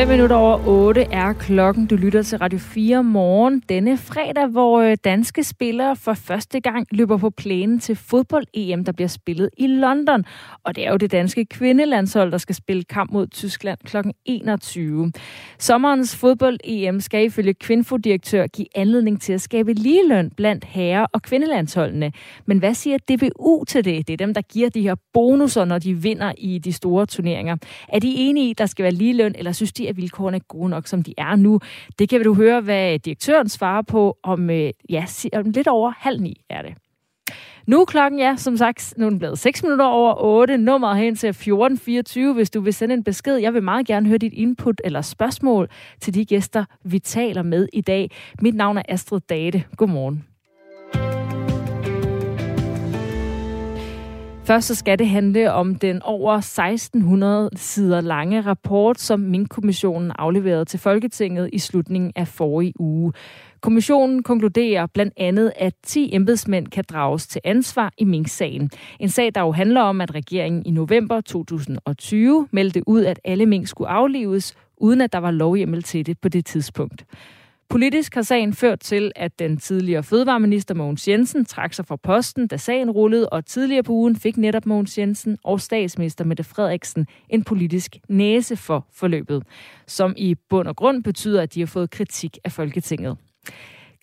5 minutter over 8 er klokken. Du lytter til Radio 4 morgen denne fredag, hvor øh, danske spillere for første gang løber på plænen til fodbold-EM, der bliver spillet i London. Og det er jo det danske kvindelandshold, der skal spille kamp mod Tyskland kl. 21. Sommerens fodbold-EM skal ifølge Kvinfo-direktør give anledning til at skabe ligeløn blandt herre- og kvindelandsholdene. Men hvad siger DBU til det? Det er dem, der giver de her bonusser, når de vinder i de store turneringer. Er de enige i, at der skal være ligeløn, eller synes de, at vilkårene er gode nok, som de er nu? Det kan du høre, hvad direktøren svarer på om, øh, ja, om lidt over halv ni er det. Nu er klokken, ja, som sagt, nu er den blevet 6 minutter over 8. Nummeret hen til 1424, hvis du vil sende en besked. Jeg vil meget gerne høre dit input eller spørgsmål til de gæster, vi taler med i dag. Mit navn er Astrid Date. Godmorgen. Først så skal det handle om den over 1600 sider lange rapport, som Mink-kommissionen afleverede til Folketinget i slutningen af forrige uge. Kommissionen konkluderer blandt andet, at 10 embedsmænd kan drages til ansvar i Mink-sagen. En sag, der jo handler om, at regeringen i november 2020 meldte ud, at alle mink skulle aflives, uden at der var lovhjemmel til det på det tidspunkt. Politisk har sagen ført til, at den tidligere fødevareminister Mogens Jensen trak sig fra posten, da sagen rullede, og tidligere på ugen fik netop Mogens Jensen og statsminister Mette Frederiksen en politisk næse for forløbet, som i bund og grund betyder, at de har fået kritik af Folketinget.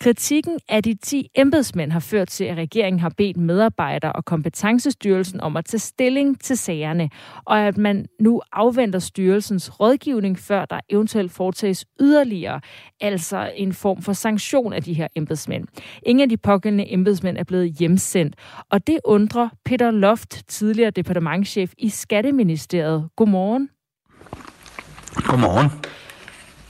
Kritikken af de 10 embedsmænd har ført til, at regeringen har bedt medarbejdere og kompetencestyrelsen om at tage stilling til sagerne, og at man nu afventer styrelsens rådgivning, før der eventuelt foretages yderligere, altså en form for sanktion af de her embedsmænd. Ingen af de pågældende embedsmænd er blevet hjemsendt, og det undrer Peter Loft, tidligere departementschef i Skatteministeriet. Godmorgen. Godmorgen.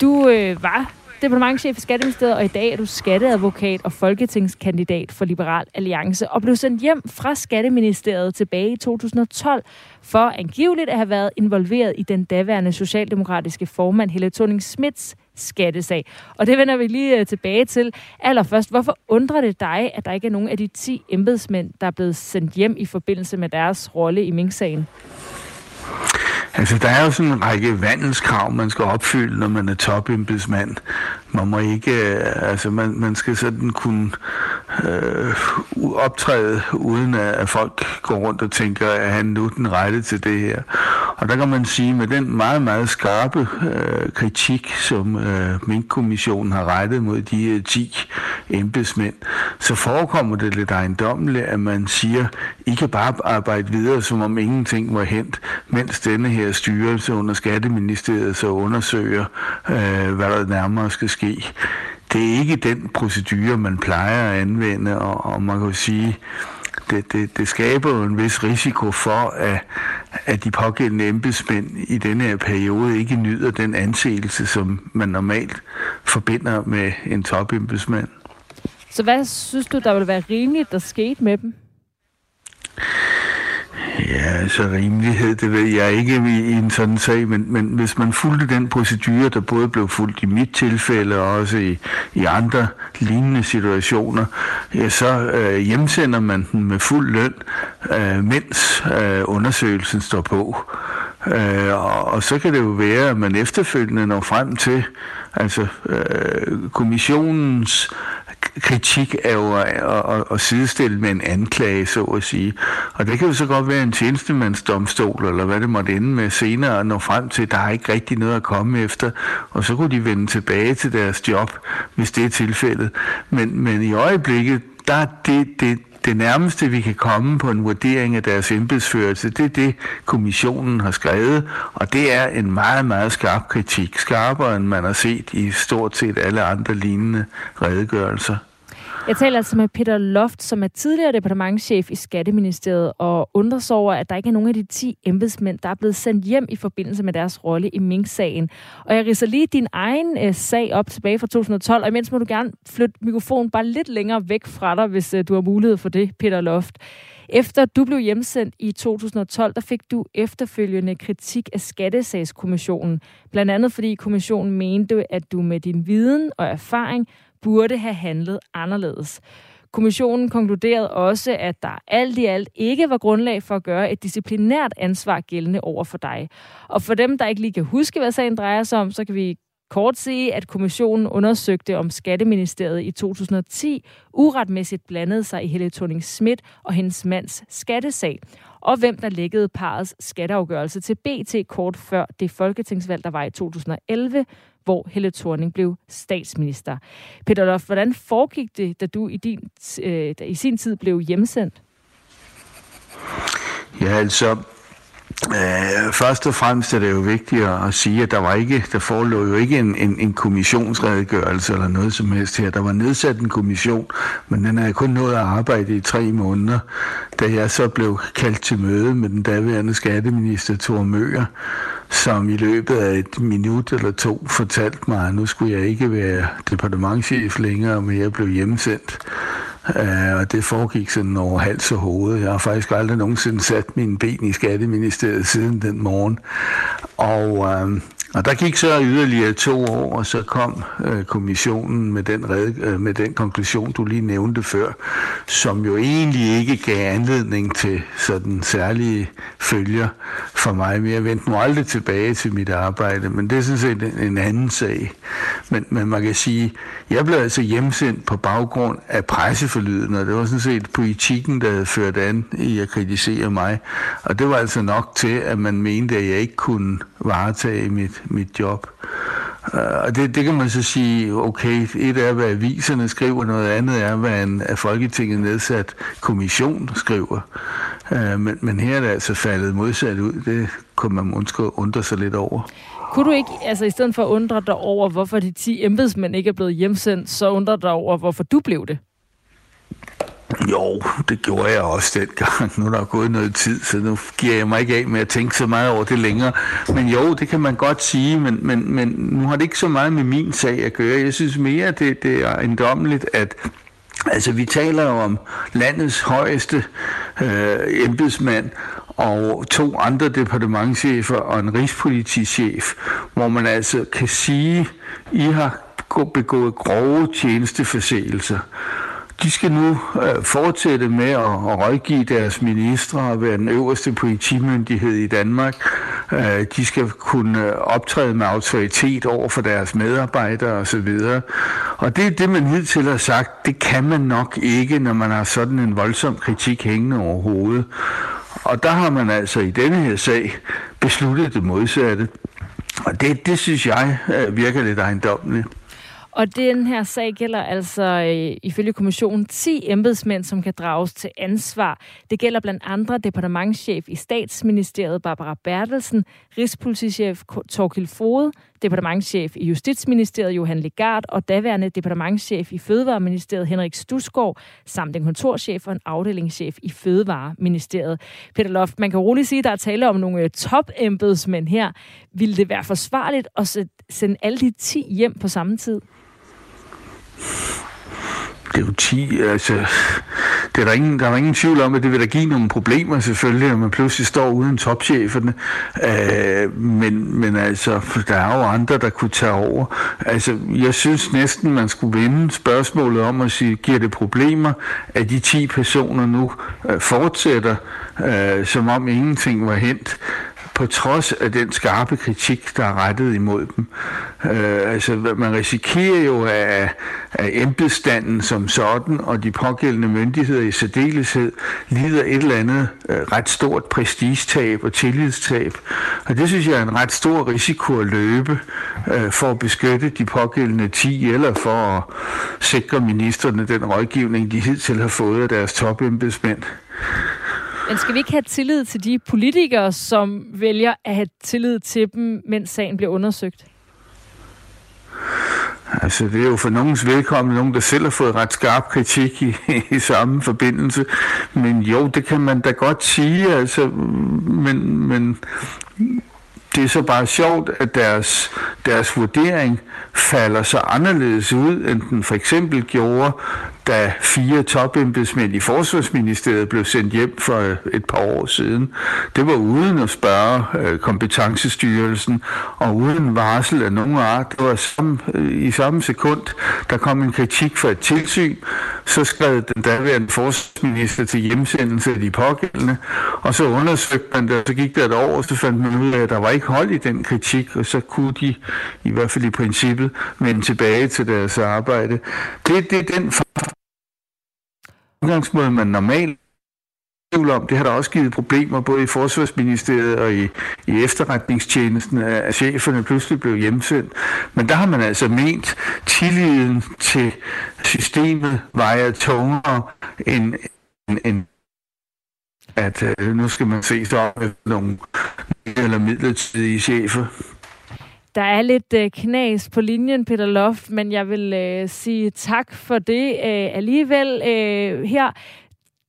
Du øh, var departementchef i Skatteministeriet, og i dag er du skatteadvokat og folketingskandidat for Liberal Alliance, og blev sendt hjem fra Skatteministeriet tilbage i 2012 for angiveligt at have været involveret i den daværende socialdemokratiske formand Helle thorning Smits skattesag. Og det vender vi lige øh, tilbage til. Allerførst, hvorfor undrer det dig, at der ikke er nogen af de 10 embedsmænd, der er blevet sendt hjem i forbindelse med deres rolle i Mink-sagen? Altså, der er jo sådan en række vandelskrav, man skal opfylde, når man er topembedsmand. Man må ikke, øh, altså man, man skal sådan kunne øh, optræde, uden at folk går rundt og tænker, at han nu den rette til det her. Og der kan man sige, med den meget, meget skarpe øh, kritik, som øh, Mink-kommissionen har rettet mod de øh, 10 embedsmænd, så forekommer det lidt ejendommeligt, at man siger, I kan bare arbejde videre, som om ingenting var hent, mens denne her styrelse under Skatteministeriet så undersøger, øh, hvad der nærmere skal ske. Det er ikke den procedure, man plejer at anvende, og, og man kan jo sige, det, det, det skaber jo en vis risiko for, at, at de pågældende embedsmænd i denne her periode ikke nyder den anseelse, som man normalt forbinder med en topembedsmand. Så hvad synes du, der vil være rimeligt, der skete med dem? Ja, så rimelighed, det ved jeg ikke i, en sådan sag, men, men hvis man fulgte den procedure, der både blev fulgt i mit tilfælde og også i, i andre lignende situationer, ja, så øh, hjemsender man den med fuld løn, øh, mens øh, undersøgelsen står på. Øh, og, og så kan det jo være, at man efterfølgende når frem til, altså øh, kommissionens kritik er jo at, at, at sidestille med en anklage, så at sige. Og det kan jo så godt være en tjenestemandsdomstol, eller hvad det måtte ende med senere, at nå frem til, at der er ikke rigtig noget at komme efter, og så kunne de vende tilbage til deres job, hvis det er tilfældet. Men, men i øjeblikket, der er det, det, det nærmeste, vi kan komme på en vurdering af deres embedsførelse, det er det, kommissionen har skrevet, og det er en meget, meget skarp kritik. Skarpere, end man har set i stort set alle andre lignende redegørelser. Jeg taler altså med Peter Loft, som er tidligere departementschef i Skatteministeriet, og undrer sig over, at der ikke er nogen af de 10 embedsmænd, der er blevet sendt hjem i forbindelse med deres rolle i Mink-sagen. Og jeg riser lige din egen øh, sag op tilbage fra 2012, og imens må du gerne flytte mikrofonen bare lidt længere væk fra dig, hvis øh, du har mulighed for det, Peter Loft. Efter du blev hjemsendt i 2012, der fik du efterfølgende kritik af Skattesagskommissionen. Blandt andet fordi kommissionen mente, at du med din viden og erfaring burde have handlet anderledes. Kommissionen konkluderede også, at der alt i alt ikke var grundlag for at gøre et disciplinært ansvar gældende over for dig. Og for dem, der ikke lige kan huske, hvad sagen drejer sig om, så kan vi kort sige, at kommissionen undersøgte, om Skatteministeriet i 2010 uretmæssigt blandede sig i Helle thorning Schmidt og hendes mands skattesag, og hvem der lækkede parets skatteafgørelse til BT kort før det folketingsvalg, der var i 2011, hvor Helle Thorning blev statsminister. Peter Lof, hvordan foregik det, da du i, din, øh, i sin tid blev hjemsendt? Ja, altså, Øh, først og fremmest er det jo vigtigt at sige, at der var ikke, der forelå jo ikke en, en, en kommissionsredegørelse eller noget som helst her. Der var nedsat en kommission, men den havde kun nået at arbejde i tre måneder, da jeg så blev kaldt til møde med den daværende skatteminister Thor Møger, som i løbet af et minut eller to fortalte mig, at nu skulle jeg ikke være departementchef længere, men jeg blev hjemsendt. Uh, og det foregik sådan over hals og hoved. Jeg har faktisk aldrig nogensinde sat mine ben i Skatteministeriet siden den morgen. Og uh, og der gik så yderligere to år, og så kom øh, kommissionen med den, red, øh, med den konklusion, du lige nævnte før, som jo egentlig ikke gav anledning til sådan særlige følger for mig. Men jeg vendte nu aldrig tilbage til mit arbejde, men det er sådan set en, en anden sag. Men, men man kan sige, jeg blev altså hjemsendt på baggrund af presseforlyden, og det var sådan set politikken, der havde ført an i at kritisere mig. Og det var altså nok til, at man mente, at jeg ikke kunne varetage mit, mit job. Øh, og det, det kan man så sige, okay, et er, hvad aviserne skriver, noget andet er, hvad en af Folketinget nedsat kommission skriver. Øh, men, men her er det altså faldet modsat ud. Det kunne man måske undre sig lidt over. Kunne du ikke, altså i stedet for at undre dig over, hvorfor de 10 embedsmænd ikke er blevet hjemsendt, så undre dig over, hvorfor du blev det? Jo, det gjorde jeg også dengang. Nu er der gået noget tid, så nu giver jeg mig ikke af med at tænke så meget over det længere. Men jo, det kan man godt sige, men, men, men nu har det ikke så meget med min sag at gøre. Jeg synes mere, det, det er endommeligt, at Altså, vi taler jo om landets højeste øh, embedsmand og to andre departementchefer og en rigspolitichef, hvor man altså kan sige, I har begået grove tjenesteforseelser. De skal nu øh, fortsætte med at, at rådgive deres ministre og være den øverste politimyndighed i Danmark. Øh, de skal kunne optræde med autoritet over for deres medarbejdere osv. Og det er det, man hidtil har sagt, det kan man nok ikke, når man har sådan en voldsom kritik hængende over hovedet. Og der har man altså i denne her sag besluttet det modsatte. Og det, det synes jeg øh, virker lidt ejendommeligt. Og den her sag gælder altså øh, ifølge kommissionen 10 embedsmænd, som kan drages til ansvar. Det gælder blandt andre departementschef i statsministeriet Barbara Bertelsen, rigspolitichef Torkil Fode, departementschef i Justitsministeriet Johan Legard og daværende departementschef i Fødevareministeriet Henrik Stusgaard, samt en kontorchef og en afdelingschef i Fødevareministeriet. Peter Loft, man kan roligt sige, at der er tale om nogle øh, topembedsmænd her. Vil det være forsvarligt at sende alle de 10 hjem på samme tid? Det er jo 10, altså, det er der, ingen, der er ingen tvivl om, at det vil da give nogle problemer selvfølgelig, når man pludselig står uden topcheferne. Øh, men, men altså, der er jo andre, der kunne tage over. Altså, jeg synes næsten, man skulle vende spørgsmålet om at sige, giver det problemer, at de 10 personer nu øh, fortsætter, øh, som om ingenting var hent på trods af den skarpe kritik, der er rettet imod dem. Øh, altså, man risikerer jo af, af embedsstanden som sådan, og de pågældende myndigheder i særdeleshed, lider et eller andet øh, ret stort prestigetab og tillidstab. Og det synes jeg er en ret stor risiko at løbe øh, for at beskytte de pågældende 10, eller for at sikre ministerne den rådgivning, de hidtil har fået af deres topembedsmænd. Men skal vi ikke have tillid til de politikere, som vælger at have tillid til dem, mens sagen bliver undersøgt? Altså, det er jo for nogens vedkommende nogen, der selv har fået ret skarp kritik i, i samme forbindelse. Men jo, det kan man da godt sige, altså, men, men det er så bare sjovt, at deres, deres vurdering falder så anderledes ud, end den for eksempel gjorde, da fire topembedsmænd i Forsvarsministeriet blev sendt hjem for øh, et par år siden. Det var uden at spørge øh, kompetencestyrelsen og uden varsel af nogen art. Det var som, øh, i samme sekund, der kom en kritik fra et tilsyn, så skrev den daværende forsvarsminister til hjemsendelse af de pågældende, og så undersøgte man det, og så gik der et år, og så fandt man ud af, at der var ikke hold i den kritik, og så kunne de, i hvert fald i princippet, vende tilbage til deres arbejde. Det, det er den udgangsmåde, man normalt tvivl om, det har der også givet problemer både i Forsvarsministeriet og i, i efterretningstjenesten, at cheferne pludselig blev hjemsendt. Men der har man altså ment, tilliden til systemet vejer tungere end, end, end at øh, nu skal man se sig om nogle eller midlertidige chefer. Der er lidt øh, knas på linjen, Peter Loft, men jeg vil øh, sige tak for det øh, alligevel øh, her.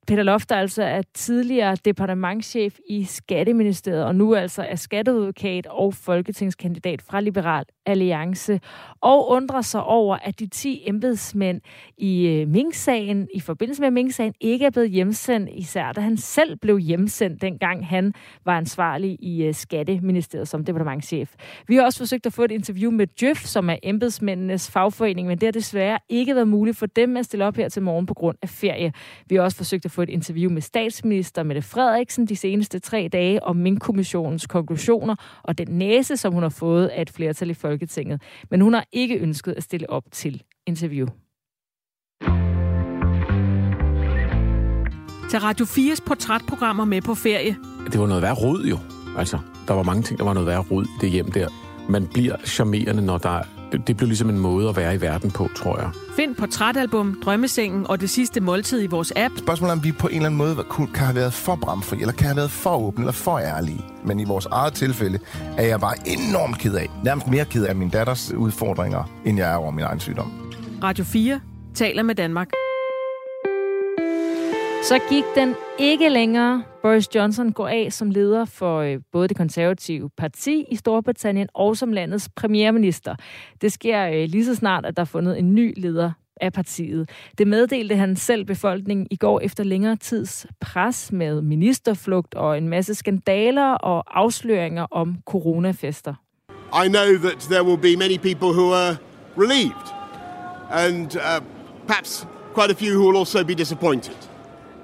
Peter Loft, altså er tidligere departementschef i Skatteministeriet, og nu altså er skatteadvokat og folketingskandidat fra Liberal Alliance, og undrer sig over, at de 10 embedsmænd i øh, Mink-sagen, i forbindelse med Mink-sagen, ikke er blevet hjemsendt, især da han selv blev hjemsendt, dengang han var ansvarlig i øh, Skatteministeriet som departementschef. Vi har også forsøgt at få et interview med Djøf, som er embedsmændenes fagforening, men det har desværre ikke været muligt for dem at stille op her til morgen på grund af ferie. Vi har også forsøgt at få et interview med statsminister Mette Frederiksen de seneste tre dage om Mink-kommissionens konklusioner og den næse, som hun har fået af et flertal i Folketinget. Men hun har ikke ønsket at stille op til interview. Til Radio 4's portrætprogrammer med på ferie. Det var noget værd rod jo. Altså, der var mange ting, der var noget værd rod i det hjem der. Man bliver charmerende, når der det, blev ligesom en måde at være i verden på, tror jeg. Find portrætalbum, Drømmesengen og det sidste måltid i vores app. Spørgsmålet er, om vi på en eller anden måde kan have været for bramfri, eller kan have været for åbne, eller for ærlige. Men i vores eget tilfælde er jeg bare enormt ked af, nærmest mere ked af min datters udfordringer, end jeg er over min egen sygdom. Radio 4 taler med Danmark. Så gik den ikke længere. Boris Johnson går af som leder for øh, både det konservative parti i Storbritannien og som landets premierminister. Det sker øh, lige så snart, at der er fundet en ny leder af partiet. Det meddelte han selv befolkningen i går efter længere tids pres med ministerflugt og en masse skandaler og afsløringer om coronafester. I know that there will be many people who are relieved and uh, perhaps quite a few who will also be disappointed.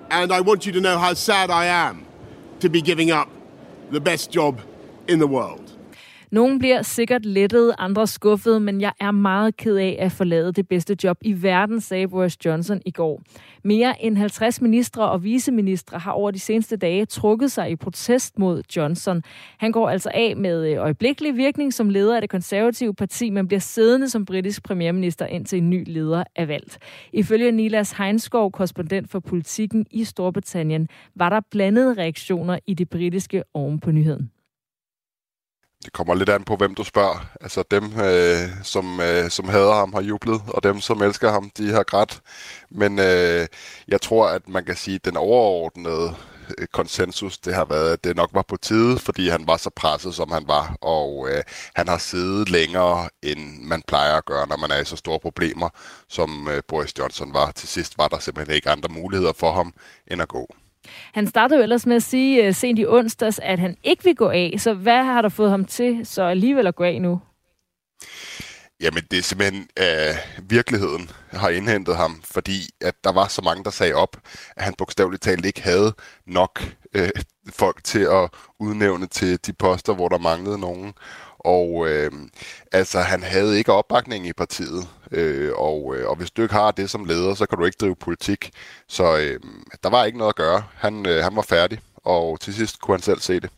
And I want you to know how sad I am to be giving up the best job in the world. Nogle bliver sikkert lettet, andre skuffet, men jeg er meget ked af at forlade det bedste job i verden, sagde Boris Johnson i går. Mere end 50 ministre og viceministre har over de seneste dage trukket sig i protest mod Johnson. Han går altså af med øh, øjeblikkelig virkning som leder af det konservative parti, men bliver siddende som britisk premierminister indtil en ny leder er valgt. Ifølge Nilas Heinskov, korrespondent for politikken i Storbritannien, var der blandede reaktioner i det britiske oven på nyheden det kommer lidt an på, hvem du spørger. Altså dem, øh, som, øh, som hader ham, har jublet, og dem, som elsker ham, de har grædt. Men øh, jeg tror, at man kan sige, at den overordnede øh, konsensus, det har været, at det nok var på tide, fordi han var så presset, som han var, og øh, han har siddet længere, end man plejer at gøre, når man er i så store problemer, som øh, Boris Johnson var. Til sidst var der simpelthen ikke andre muligheder for ham, end at gå. Han startede jo ellers med at sige uh, sent i onsdags, at han ikke vil gå af. Så hvad har der fået ham til så alligevel at gå af nu? Jamen, det er simpelthen uh, virkeligheden har indhentet ham, fordi at der var så mange, der sagde op, at han bogstaveligt talt ikke havde nok uh, folk til at udnævne til de poster, hvor der manglede nogen. Og øh, altså, han havde ikke opbakning i partiet, øh, og, øh, og hvis du ikke har det som leder, så kan du ikke drive politik. Så øh, der var ikke noget at gøre. Han, øh, han var færdig, og til sidst kunne han selv se det.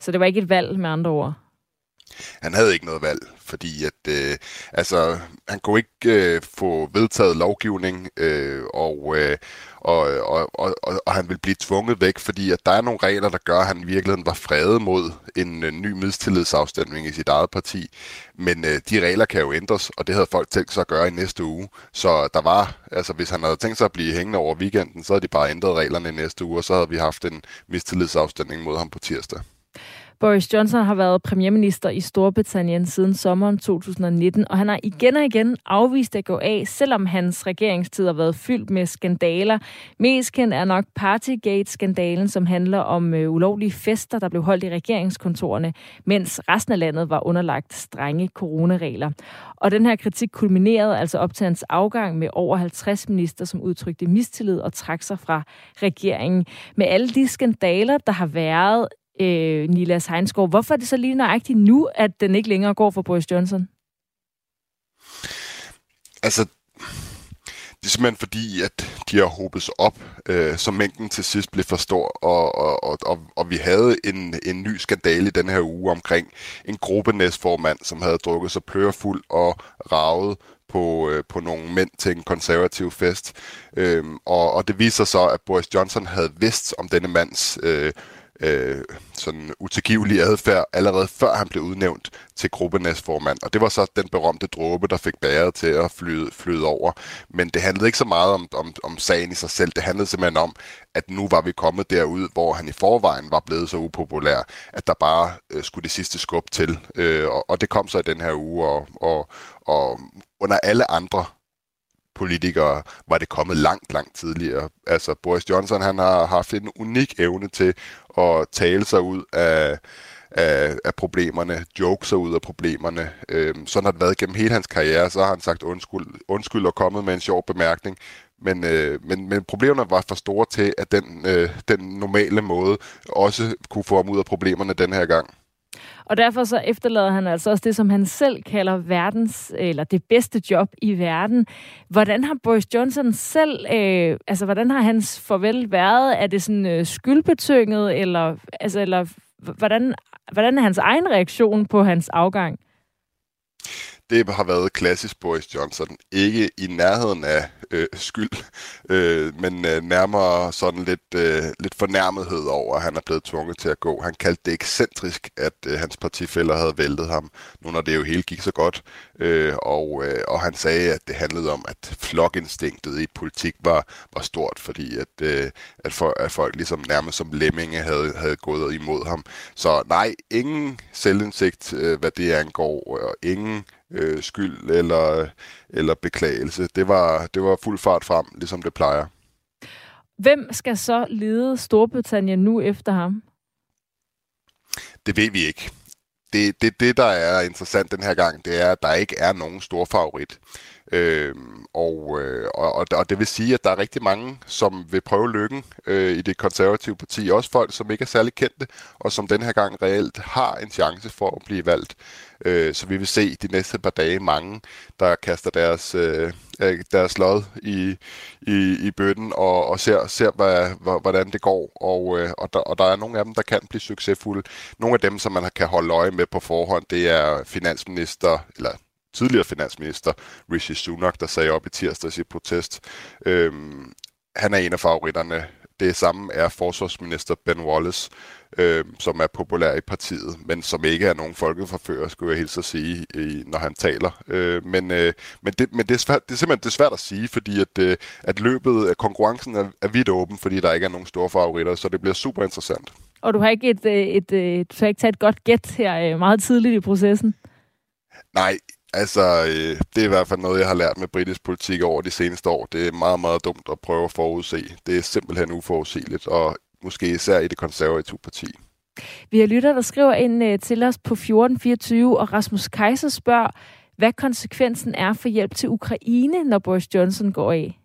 Så det var ikke et valg med andre ord? Han havde ikke noget valg, fordi at øh, altså han kunne ikke øh, få vedtaget lovgivning øh, og, øh, og, og, og, og, og han vil blive tvunget væk, fordi at der er nogle regler, der gør, at han i virkeligheden var fredet mod en øh, ny mistillidsafstemning i sit eget parti. Men øh, de regler kan jo ændres, og det havde folk tænkt sig at gøre i næste uge. Så der var, altså hvis han havde tænkt sig at blive hængende over weekenden, så havde de bare ændret reglerne i næste uge, og så havde vi haft en mistillidsafstemning mod ham på tirsdag. Boris Johnson har været premierminister i Storbritannien siden sommeren 2019, og han har igen og igen afvist at gå af, selvom hans regeringstid har været fyldt med skandaler. Mest kendt er nok Partygate-skandalen, som handler om øh, ulovlige fester, der blev holdt i regeringskontorerne, mens resten af landet var underlagt strenge coronaregler. Og den her kritik kulminerede altså op til hans afgang med over 50 minister, som udtrykte mistillid og trak sig fra regeringen. Med alle de skandaler, der har været, øh, Nila Heinskov, hvorfor er det så lige nøjagtigt nu, at den ikke længere går for Boris Johnson? Altså, det er simpelthen fordi, at de har hobet sig op, øh, så mængden til sidst blev for stor, og, og, og, og, vi havde en, en ny skandale i den her uge omkring en gruppenæstformand, som havde drukket sig plørefuld og ravet på, øh, på nogle mænd til en konservativ fest. Øhm, og, og det viser sig så, at Boris Johnson havde vidst om denne mands øh, øh, sådan utilgivelig adfærd, allerede før han blev udnævnt til gruppenæstformand. Og det var så den berømte dråbe, der fik bæret til at flyde, flyde over. Men det handlede ikke så meget om, om, om sagen i sig selv. Det handlede simpelthen om, at nu var vi kommet derud, hvor han i forvejen var blevet så upopulær, at der bare øh, skulle det sidste skub til. Øh, og, og det kom så i den her uge, og, og, og under alle andre politikere var det kommet langt, langt tidligere. Altså Boris Johnson, han har haft en unik evne til at tale sig ud af, af, af problemerne, joke sig ud af problemerne. Øhm, sådan har det været gennem hele hans karriere, så har han sagt undskyld, undskyld og kommet med en sjov bemærkning. Men, øh, men, men problemerne var for store til, at den, øh, den normale måde også kunne få ham ud af problemerne den her gang. Og derfor så efterlader han altså også det, som han selv kalder verdens, eller det bedste job i verden. Hvordan har Boris Johnson selv, øh, altså hvordan har hans farvel været? Er det sådan øh, skyldbetynget, eller, altså, eller hvordan, hvordan er hans egen reaktion på hans afgang? Det har været klassisk Boris Johnson. Ikke i nærheden af øh, skyld, øh, men øh, nærmere sådan lidt, øh, lidt fornærmethed over, at han er blevet tvunget til at gå. Han kaldte det ekscentrisk, at øh, hans partifælder havde væltet ham, nu når det jo hele gik så godt. Øh, og, øh, og han sagde, at det handlede om, at flokinstinktet i politik var, var stort, fordi at, øh, at, for, at folk ligesom nærmest som lemminge havde, havde gået imod ham. Så nej, ingen selvindsigt, øh, hvad det angår, og ingen øh, skyld eller, eller beklagelse. Det var, det var fuld fart frem, ligesom det plejer. Hvem skal så lede Storbritannien nu efter ham? Det ved vi ikke. Det, det, det, der er interessant den her gang, det er, at der ikke er nogen stor favorit. Øhm, og, øh, og, og det vil sige, at der er rigtig mange, som vil prøve lykken øh, i det konservative parti. Også folk, som ikke er særlig kendte, og som den her gang reelt har en chance for at blive valgt. Øh, så vi vil se de næste par dage mange, der kaster deres, øh, deres lod i, i, i bøtten og, og ser, ser hvad, hvordan det går. Og, øh, og, der, og der er nogle af dem, der kan blive succesfulde. Nogle af dem, som man kan holde øje med på forhånd, det er finansminister, eller tidligere finansminister Rishi Sunak, der sagde op i tirsdags i protest. Øhm, han er en af favoritterne. Det samme er forsvarsminister Ben Wallace, øh, som er populær i partiet, men som ikke er nogen folkeforfører, skulle jeg hilse at sige, i, når han taler. Øh, men øh, men, det, men det, er svært, det er simpelthen det er svært at sige, fordi at, øh, at løbet af konkurrencen er, er vidt åben, fordi der ikke er nogen store favoritter, så det bliver super interessant. Og du har ikke, et, et, et, et, du har ikke taget et godt gæt her øh, meget tidligt i processen? Nej, Altså, øh, det er i hvert fald noget, jeg har lært med britisk politik over de seneste år. Det er meget, meget dumt at prøve at forudse. Det er simpelthen uforudsigeligt, og måske især i det konservative parti. Vi har lytter, der skriver ind øh, til os på 1424, og Rasmus Kaiser spørger, hvad konsekvensen er for hjælp til Ukraine, når Boris Johnson går af?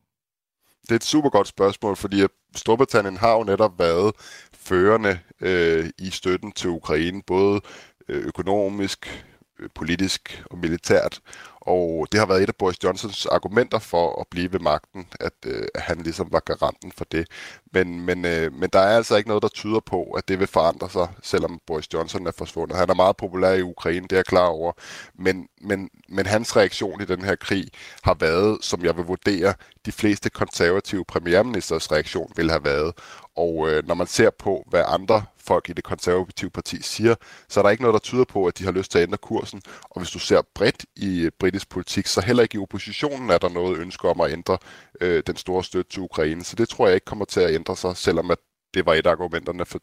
Det er et super godt spørgsmål, fordi Storbritannien har jo netop været førende øh, i støtten til Ukraine, både øh, økonomisk, Øh, politisk og militært. Og det har været et af Boris Johnsons argumenter for at blive ved magten, at, øh, at han ligesom var garanten for det. Men, men, øh, men der er altså ikke noget, der tyder på, at det vil forandre sig, selvom Boris Johnson er forsvundet. Han er meget populær i Ukraine, det er jeg klar over. Men, men, men hans reaktion i den her krig har været, som jeg vil vurdere, de fleste konservative premierministers reaktion vil have været. Og øh, når man ser på, hvad andre folk i det konservative parti siger, så er der ikke noget, der tyder på, at de har lyst til at ændre kursen. Og hvis du ser bredt i øh, britisk politik, så heller ikke i oppositionen er der noget ønske om at ændre øh, den store støtte til Ukraine. Så det tror jeg ikke kommer til at ændre sig, selvom at det var et af argumenterne for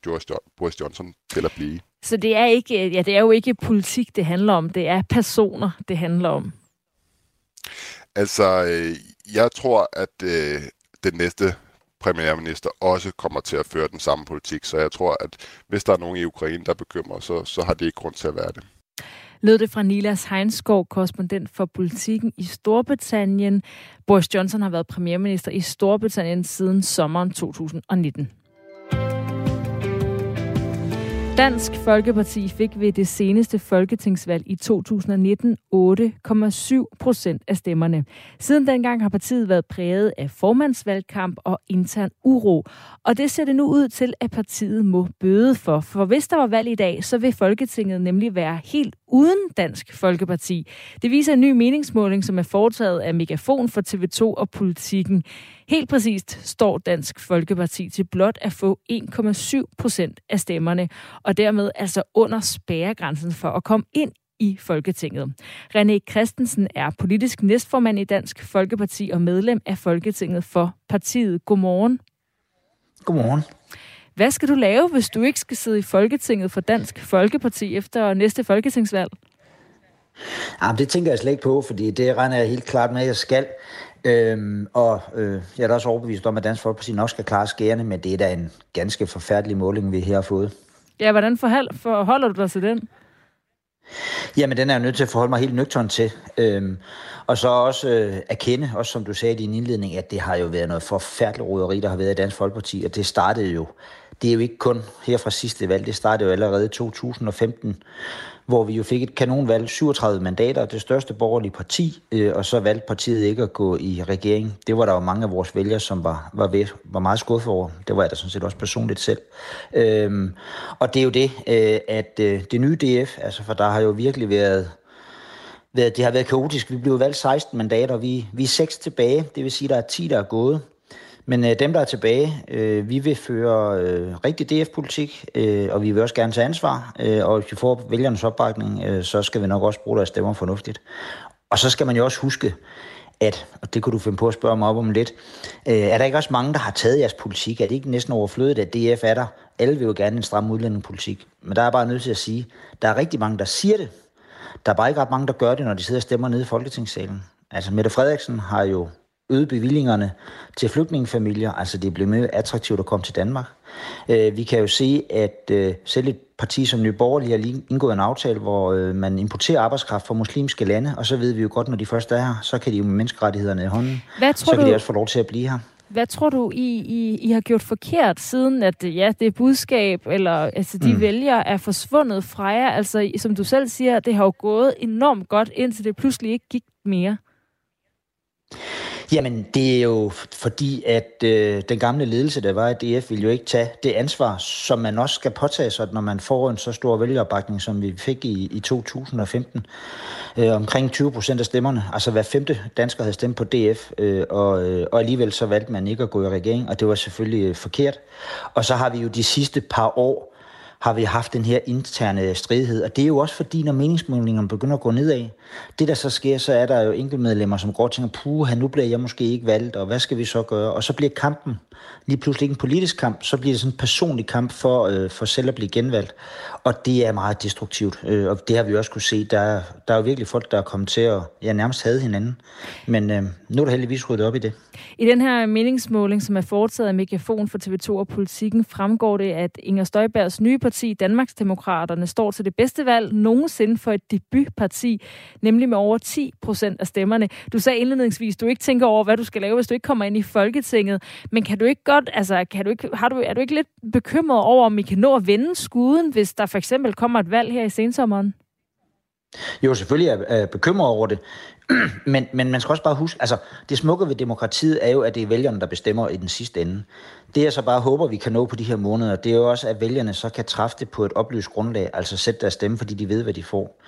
Boris Johnson til at blive. Så det er, ikke, ja, det er jo ikke politik, det handler om. Det er personer, det handler om. Altså, øh, jeg tror, at øh, den næste premierminister også kommer til at føre den samme politik. Så jeg tror, at hvis der er nogen i Ukraine, der bekymrer, så, så har det ikke grund til at være det. Lød det fra Nilas Heinskov, korrespondent for politikken i Storbritannien. Boris Johnson har været premierminister i Storbritannien siden sommeren 2019. Dansk Folkeparti fik ved det seneste folketingsvalg i 2019 8,7 procent af stemmerne. Siden dengang har partiet været præget af formandsvalgkamp og intern uro. Og det ser det nu ud til, at partiet må bøde for. For hvis der var valg i dag, så vil Folketinget nemlig være helt uden Dansk Folkeparti. Det viser en ny meningsmåling, som er foretaget af Megafon for TV2 og Politikken. Helt præcist står Dansk Folkeparti til blot at få 1,7 procent af stemmerne, og dermed altså under spærregrænsen for at komme ind i Folketinget. René Christensen er politisk næstformand i Dansk Folkeparti og medlem af Folketinget for partiet. Godmorgen. Godmorgen. Hvad skal du lave, hvis du ikke skal sidde i Folketinget for Dansk Folkeparti efter næste folketingsvalg? Jamen, det tænker jeg slet ikke på, fordi det regner jeg helt klart med, at jeg skal. Øhm, og øh, jeg er da også overbevist om, at Dansk Folkeparti nok skal klare skærende, men det er da en ganske forfærdelig måling, vi her har fået. Ja, hvordan forholder du dig til den? Jamen, den er jeg nødt til at forholde mig helt nøgtern til. Øhm, og så også øh, erkende, også som du sagde i din indledning, at det har jo været noget forfærdeligt roderi, der har været i Dansk Folkeparti, og det startede jo, det er jo ikke kun her fra sidste valg, det startede jo allerede i 2015, hvor vi jo fik et kanonvalg, 37 mandater, det største borgerlige parti, øh, og så valgte partiet ikke at gå i regering. Det var der jo mange af vores vælgere, som var, var, ved, var meget skuffet over. Det var jeg da sådan set også personligt selv. Øhm, og det er jo det, øh, at øh, det nye DF, altså for der har jo virkelig været været, det har været kaotisk. Vi blev valgt 16 mandater, og vi, vi er seks tilbage. Det vil sige, at der er 10, der er gået. Men øh, dem, der er tilbage, øh, vi vil føre øh, rigtig DF-politik, øh, og vi vil også gerne tage ansvar. Øh, og hvis vi får vælgernes opbakning, øh, så skal vi nok også bruge deres stemmer fornuftigt. Og så skal man jo også huske, at, og det kunne du finde på at spørge mig op om lidt, øh, er der ikke også mange, der har taget jeres politik? Er det ikke næsten overflødigt, at DF er der? Alle vil jo gerne en stram udlændingepolitik. Men der er bare nødt til at sige, der er rigtig mange, der siger det. Der er bare ikke ret mange, der gør det, når de sidder og stemmer nede i Folketingssalen. Altså, Mette Frederiksen har jo øget bevillingerne til flygtningefamilier, altså det bliver mere attraktivt at komme til Danmark. Øh, vi kan jo se, at øh, selv et parti som Nye Borgerlige har indgået en aftale, hvor øh, man importerer arbejdskraft fra muslimske lande, og så ved vi jo godt, når de først er her, så kan de jo med menneskerettighederne i hånden, Hvad tror så kan du... de også få lov til at blive her. Hvad tror du, I, I, I har gjort forkert, siden at ja, det budskab, eller altså, de mm. vælgere er forsvundet fra jer? Altså, som du selv siger, det har jo gået enormt godt, indtil det pludselig ikke gik mere. Jamen, det er jo fordi, at øh, den gamle ledelse, der var i DF, ville jo ikke tage det ansvar, som man også skal påtage sig, når man får en så stor vælgeropbakning, som vi fik i, i 2015. Øh, omkring 20 procent af stemmerne, altså hver femte dansker havde stemt på DF, øh, og, øh, og alligevel så valgte man ikke at gå i regering, og det var selvfølgelig øh, forkert. Og så har vi jo de sidste par år har vi haft den her interne stridighed. Og det er jo også fordi, når meningsmålingerne begynder at gå nedad, det der så sker, så er der jo enkeltmedlemmer, som går og tænker, puh, nu bliver jeg måske ikke valgt, og hvad skal vi så gøre? Og så bliver kampen lige pludselig ikke en politisk kamp, så bliver det sådan en personlig kamp for, øh, for selv at blive genvalgt. Og det er meget destruktivt, øh, og det har vi også kunne se. Der, der er jo virkelig folk, der er kommet til at ja, nærmest have hinanden. Men øh, nu er der heldigvis ryddet op i det. I den her meningsmåling, som er foretaget af Megafon for TV2 og Politikken, fremgår det, at Inger Støjbergs nye parti, Danmarksdemokraterne, står til det bedste valg nogensinde for et debutparti, nemlig med over 10 procent af stemmerne. Du sagde indledningsvis, du ikke tænker over, hvad du skal lave, hvis du ikke kommer ind i Folketinget. Men kan du ikke godt, altså, kan du ikke, har du, er du ikke lidt bekymret over, om I kan nå at vende skuden, hvis der for eksempel kommer et valg her i sensommeren? Jo, selvfølgelig er jeg bekymret over det. men, men man skal også bare huske, altså det smukke ved demokratiet er jo, at det er vælgerne, der bestemmer i den sidste ende. Det jeg så bare håber, vi kan nå på de her måneder, det er jo også, at vælgerne så kan træffe det på et oplyst grundlag, altså sætte deres stemme, fordi de ved, hvad de får.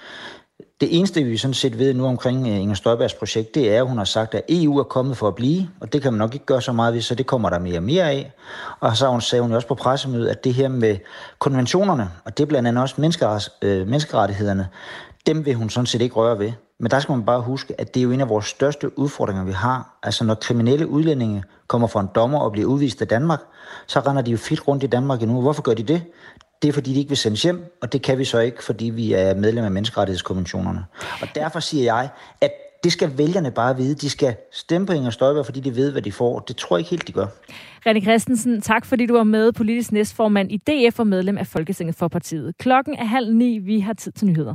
Det eneste, vi sådan set ved nu omkring øh, Inger Støjbergs projekt, det er, at hun har sagt, at EU er kommet for at blive, og det kan man nok ikke gøre så meget ved, så det kommer der mere og mere af. Og så hun, sagde hun jo også på pressemødet, at det her med konventionerne, og det er blandt andet også øh, menneskerettighederne, dem vil hun sådan set ikke røre ved. Men der skal man bare huske, at det er jo en af vores største udfordringer, vi har. Altså når kriminelle udlændinge kommer fra en dommer og bliver udvist af Danmark, så render de jo fedt rundt i Danmark endnu. Hvorfor gør de det? Det er fordi, de ikke vil sendes hjem, og det kan vi så ikke, fordi vi er medlem af menneskerettighedskonventionerne. Og derfor siger jeg, at det skal vælgerne bare vide. De skal stemme på Inger Støjberg, fordi de ved, hvad de får. Det tror jeg ikke helt, de gør. René Christensen, tak fordi du var med, politisk næstformand i DF og medlem af Folketinget for partiet. Klokken er halv ni. Vi har tid til nyheder.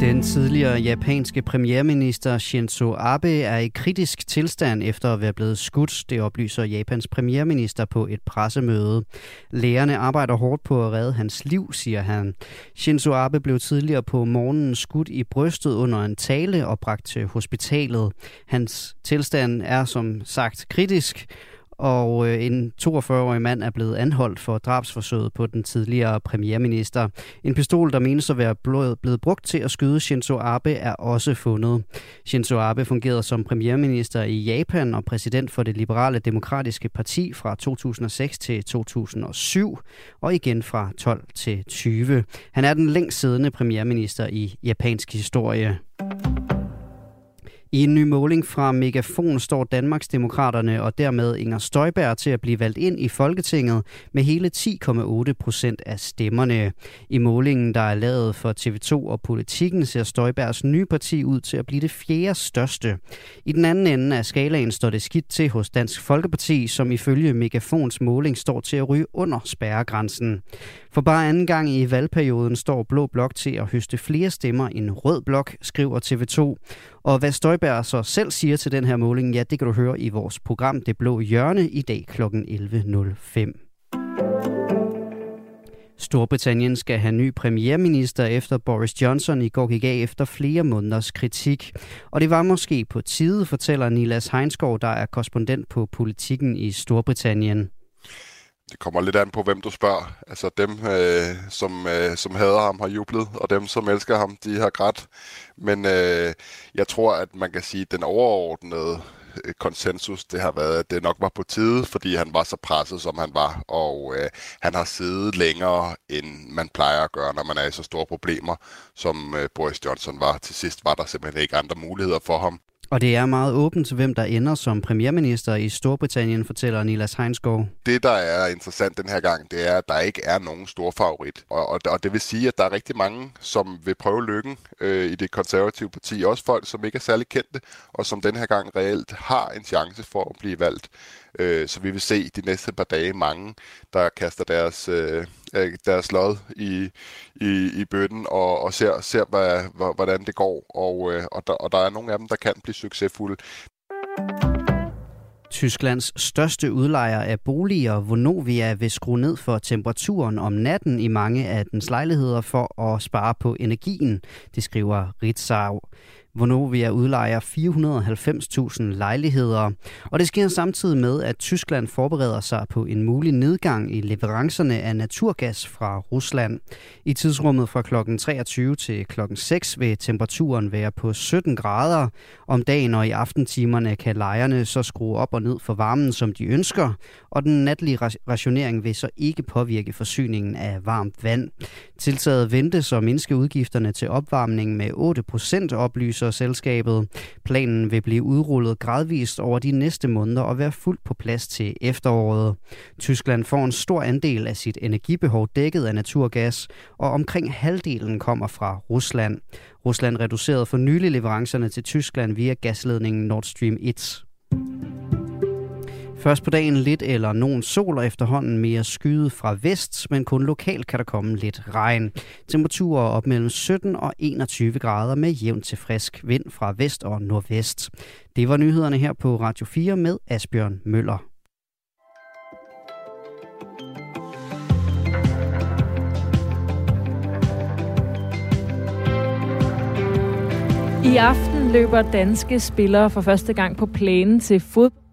Den tidligere japanske premierminister Shinzo Abe er i kritisk tilstand efter at være blevet skudt, det oplyser Japans premierminister på et pressemøde. Lægerne arbejder hårdt på at redde hans liv, siger han. Shinzo Abe blev tidligere på morgenen skudt i brystet under en tale og bragt til hospitalet. Hans tilstand er som sagt kritisk, og øh, en 42-årig mand er blevet anholdt for drabsforsøget på den tidligere premierminister. En pistol, der menes at være blevet brugt til at skyde Shinzo Abe, er også fundet. Shinzo Abe fungerede som premierminister i Japan og præsident for det liberale demokratiske parti fra 2006 til 2007, og igen fra 12 til 20. Han er den længst siddende premierminister i japansk historie. I en ny måling fra Megafon står Danmarksdemokraterne og dermed Inger Støjberg til at blive valgt ind i Folketinget med hele 10,8 procent af stemmerne. I målingen, der er lavet for TV2 og Politikken, ser Støjbergs nye parti ud til at blive det fjerde største. I den anden ende af skalaen står det skidt til hos Dansk Folkeparti, som ifølge Megafons måling står til at ryge under spærregrænsen. For bare anden gang i valgperioden står Blå Blok til at høste flere stemmer end Rød Blok, skriver TV2. Og hvad Støjberg så selv siger til den her måling, ja, det kan du høre i vores program Det Blå Hjørne i dag kl. 11.05. Storbritannien skal have ny premierminister efter Boris Johnson i går gik af efter flere måneders kritik. Og det var måske på tide, fortæller Nilas Heinsgaard, der er korrespondent på politikken i Storbritannien det kommer lidt an på, hvem du spørger. Altså dem, øh, som, øh, som hader ham, har jublet, og dem, som elsker ham, de har grædt. Men øh, jeg tror, at man kan sige, at den overordnede øh, konsensus, det har været, at det nok var på tide, fordi han var så presset, som han var, og øh, han har siddet længere, end man plejer at gøre, når man er i så store problemer, som øh, Boris Johnson var. Til sidst var der simpelthen ikke andre muligheder for ham. Og det er meget åbent hvem der ender som premierminister i Storbritannien, fortæller Nilas Heinsgaard. Det, der er interessant den her gang, det er, at der ikke er nogen stor favorit. Og, og, og det vil sige, at der er rigtig mange, som vil prøve lykken øh, i det konservative parti. Også folk, som ikke er særlig kendte, og som den her gang reelt har en chance for at blive valgt. Øh, så vi vil se de næste par dage mange, der kaster deres, øh, øh deres lod i, i, i bøtten og, og ser, ser hvad, hvordan det går. Og, øh, og, der, og der er nogle af dem, der kan blive succesfulde. Tysklands største udlejer af boliger, Vonovia, vil skrue ned for temperaturen om natten i mange af dens lejligheder for at spare på energien, det skriver Ritzau. Vonovia udlejer 490.000 lejligheder. Og det sker samtidig med, at Tyskland forbereder sig på en mulig nedgang i leverancerne af naturgas fra Rusland. I tidsrummet fra kl. 23 til kl. 6 vil temperaturen være på 17 grader om dagen, og i aftentimerne kan lejerne så skrue op og ned for varmen, som de ønsker, og den natlige rationering vil så ikke påvirke forsyningen af varmt vand. Tiltaget ventes at mindske udgifterne til opvarmning med 8 procent, oplyser selskabet. Planen vil blive udrullet gradvist over de næste måneder og være fuldt på plads til efteråret. Tyskland får en stor andel af sit energibehov dækket af naturgas, og omkring halvdelen kommer fra Rusland. Rusland reducerede for nylig leverancerne til Tyskland via gasledningen Nord Stream 1. Først på dagen lidt eller nogen sol og efterhånden mere skyet fra vest, men kun lokalt kan der komme lidt regn. Temperaturer op mellem 17 og 21 grader med jævn til frisk vind fra vest og nordvest. Det var nyhederne her på Radio 4 med Asbjørn Møller. I aften løber danske spillere for første gang på plænen til fodbold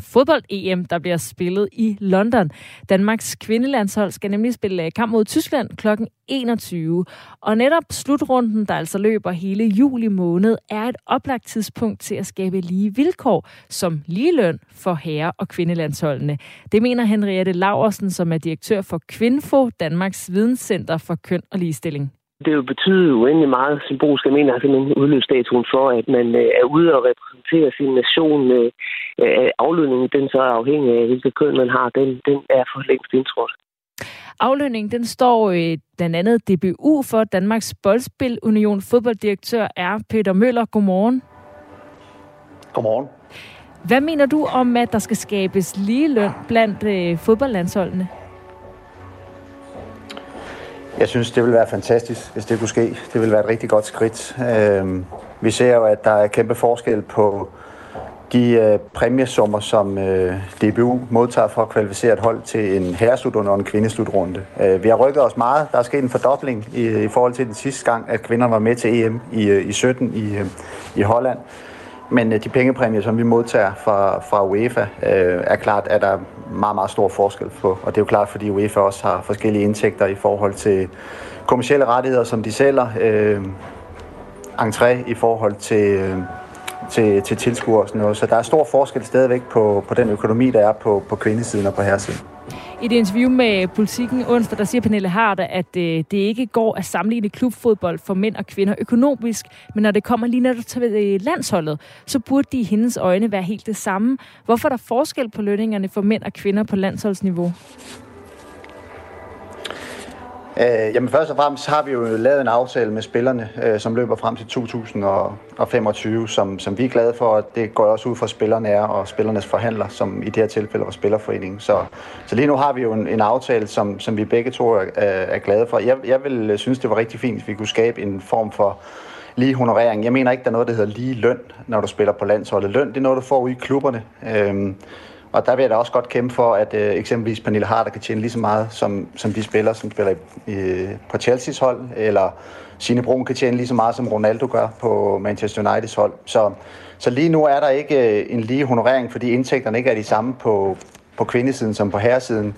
fodbold-EM, der bliver spillet i London. Danmarks kvindelandshold skal nemlig spille øh, kamp mod Tyskland kl. 21. Og netop slutrunden, der altså løber hele juli måned, er et oplagt tidspunkt til at skabe lige vilkår som ligeløn for herre- og kvindelandsholdene. Det mener Henriette Laversen, som er direktør for Kvinfo, Danmarks Videnscenter for Køn og Ligestilling. Det jo betyde uendelig meget symbolsk. Jeg mener simpelthen udløbsstatuen for, at man øh, er ude og repræsentere sin nation. Øh, øh, aflønningen, den så er afhængig af, hvilket køn man har, den, den er for længst indtrådt. Aflønningen den står øh, blandt andet DBU for Danmarks Boldspil Union. Fodbolddirektør er Peter Møller. Godmorgen. Godmorgen. Hvad mener du om, at der skal skabes ligeløn blandt øh, fodboldlandsholdene? Jeg synes, det vil være fantastisk, hvis det kunne ske. Det vil være et rigtig godt skridt. Øh, vi ser jo, at der er kæmpe forskel på de øh, præmiesummer, som øh, DBU modtager for at kvalificere et hold til en herreslutrunde og en kvindeslutrunde. Øh, vi har rykket os meget. Der er sket en fordobling i, i forhold til den sidste gang, at kvinder var med til EM i, øh, i 17 i, øh, i Holland. Men øh, de pengepræmier, som vi modtager fra, fra UEFA, øh, er klart, at der er meget, meget stor forskel på. Og det er jo klart, fordi UEFA også har forskellige indtægter i forhold til kommersielle rettigheder, som de sælger. Øh, entré i forhold til, øh, til, til tilskuere og sådan noget. Så der er stor forskel stadigvæk på, på den økonomi, der er på, på kvindesiden og på herresiden. I et interview med Politiken onsdag, der siger Pernille Harder, at øh, det ikke går at sammenligne klubfodbold for mænd og kvinder økonomisk, men når det kommer lige netop til øh, landsholdet, så burde de i hendes øjne være helt det samme. Hvorfor er der forskel på lønningerne for mænd og kvinder på landsholdsniveau? Øh, jamen først og fremmest har vi jo lavet en aftale med spillerne, øh, som løber frem til 2025, som, som vi er glade for, og det går også ud fra spillerne er, og spillernes forhandler, som i det her tilfælde var Spillerforeningen. Så, så lige nu har vi jo en, en aftale, som, som vi begge to er, er glade for. Jeg, jeg vil synes, det var rigtig fint, hvis vi kunne skabe en form for lige honorering. Jeg mener ikke, der er noget, der hedder lige løn, når du spiller på landsholdet. Løn, det er noget, du får ude i klubberne. Øhm, og der vil jeg da også godt kæmpe for, at øh, eksempelvis Pernille Harder kan tjene lige så meget, som, som de spillere, som spiller i, på Chelsea's hold, eller Signe Brun kan tjene lige så meget, som Ronaldo gør på Manchester Uniteds hold. Så, så lige nu er der ikke øh, en lige honorering, fordi indtægterne ikke er de samme på, på kvindesiden som på herresiden.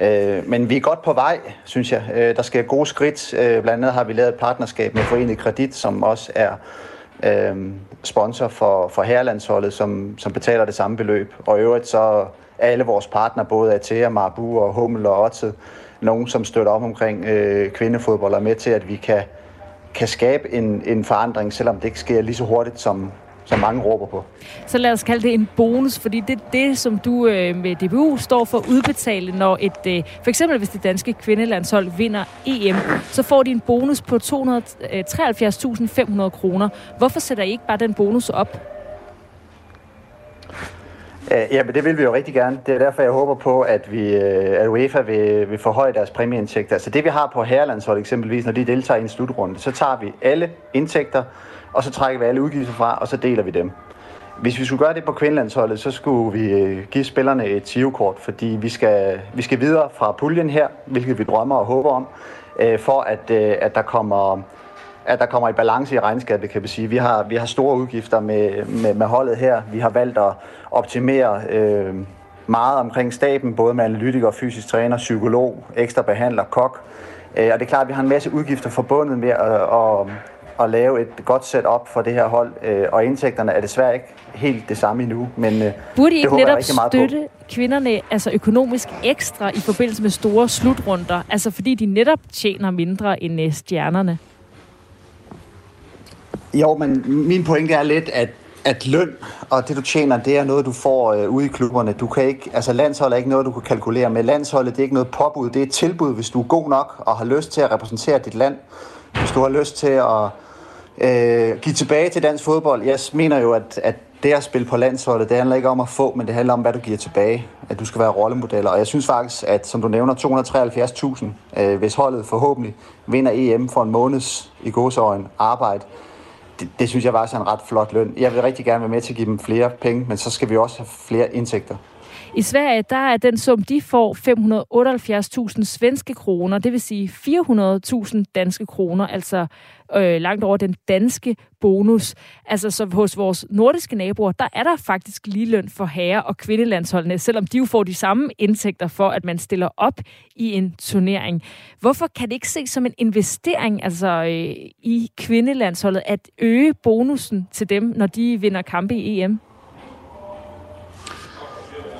Øh, men vi er godt på vej, synes jeg. Øh, der sker gode skridt. Øh, blandt andet har vi lavet et partnerskab med Forenet Kredit, som også er øh, sponsor for, for herrelandsholdet, som, som betaler det samme beløb. Og i øvrigt så er alle vores partnere, både Atea, Marbu og Hummel og Otte, nogen, som støtter op omkring øh, kvindefodbold, og med til, at vi kan, kan skabe en, en forandring, selvom det ikke sker lige så hurtigt, som, som mange råber på. Så lad os kalde det en bonus, fordi det er det, som du øh, med DBU står for at udbetale, når et, øh, for eksempel hvis det danske kvindelandshold vinder EM, så får de en bonus på 273.500 kroner. Hvorfor sætter I ikke bare den bonus op? Ja, men det vil vi jo rigtig gerne. Det er derfor, jeg håber på, at, vi, at UEFA vil, vil forhøje deres præmieindtægter. Altså det, vi har på herrelandshold eksempelvis, når de deltager i en slutrunde, så tager vi alle indtægter, og så trækker vi alle udgifter fra, og så deler vi dem. Hvis vi skulle gøre det på kvindelandsholdet, så skulle vi øh, give spillerne et tivokort, fordi vi skal, vi skal videre fra puljen her, hvilket vi drømmer og håber om, øh, for at, øh, at der kommer at der kommer et balance i regnskabet, kan vi sige. Vi har, vi har store udgifter med, med, med holdet her. Vi har valgt at optimere øh, meget omkring staben, både med analytiker, fysisk træner, psykolog, ekstra behandler, kok. Øh, og det er klart, at vi har en masse udgifter forbundet med at, at, at lave et godt setup for det her hold, øh, og indtægterne er desværre ikke helt det samme endnu, men øh, Burde I ikke netop støtte på. kvinderne altså økonomisk ekstra i forbindelse med store slutrunder, altså fordi de netop tjener mindre end øh, stjernerne? Jo, men min pointe er lidt, at at løn og det du tjener, det er noget, du får øh, ude i klubberne. Du kan ikke, altså landshold er ikke noget, du kan kalkulere med. Landsholdet det er ikke noget påbud, det er et tilbud, hvis du er god nok og har lyst til at repræsentere dit land. Hvis du har lyst til at øh, give tilbage til dansk fodbold. Jeg mener jo, at, at det at spille på landsholdet, det handler ikke om at få, men det handler om, hvad du giver tilbage. At du skal være rollemodeller. Og jeg synes faktisk, at som du nævner, 273.000, øh, hvis holdet forhåbentlig vinder EM for en måneds i godsøjen arbejde, det, det synes jeg var så en ret flot løn. Jeg vil rigtig gerne være med til at give dem flere penge, men så skal vi også have flere indtægter. I Sverige, der er den sum, de får 578.000 svenske kroner, det vil sige 400.000 danske kroner, altså øh, langt over den danske bonus. Altså så hos vores nordiske naboer, der er der faktisk ligeløn for herre- og kvindelandsholdene, selvom de jo får de samme indtægter for, at man stiller op i en turnering. Hvorfor kan det ikke ses som en investering altså øh, i kvindelandsholdet at øge bonusen til dem, når de vinder kampe i EM?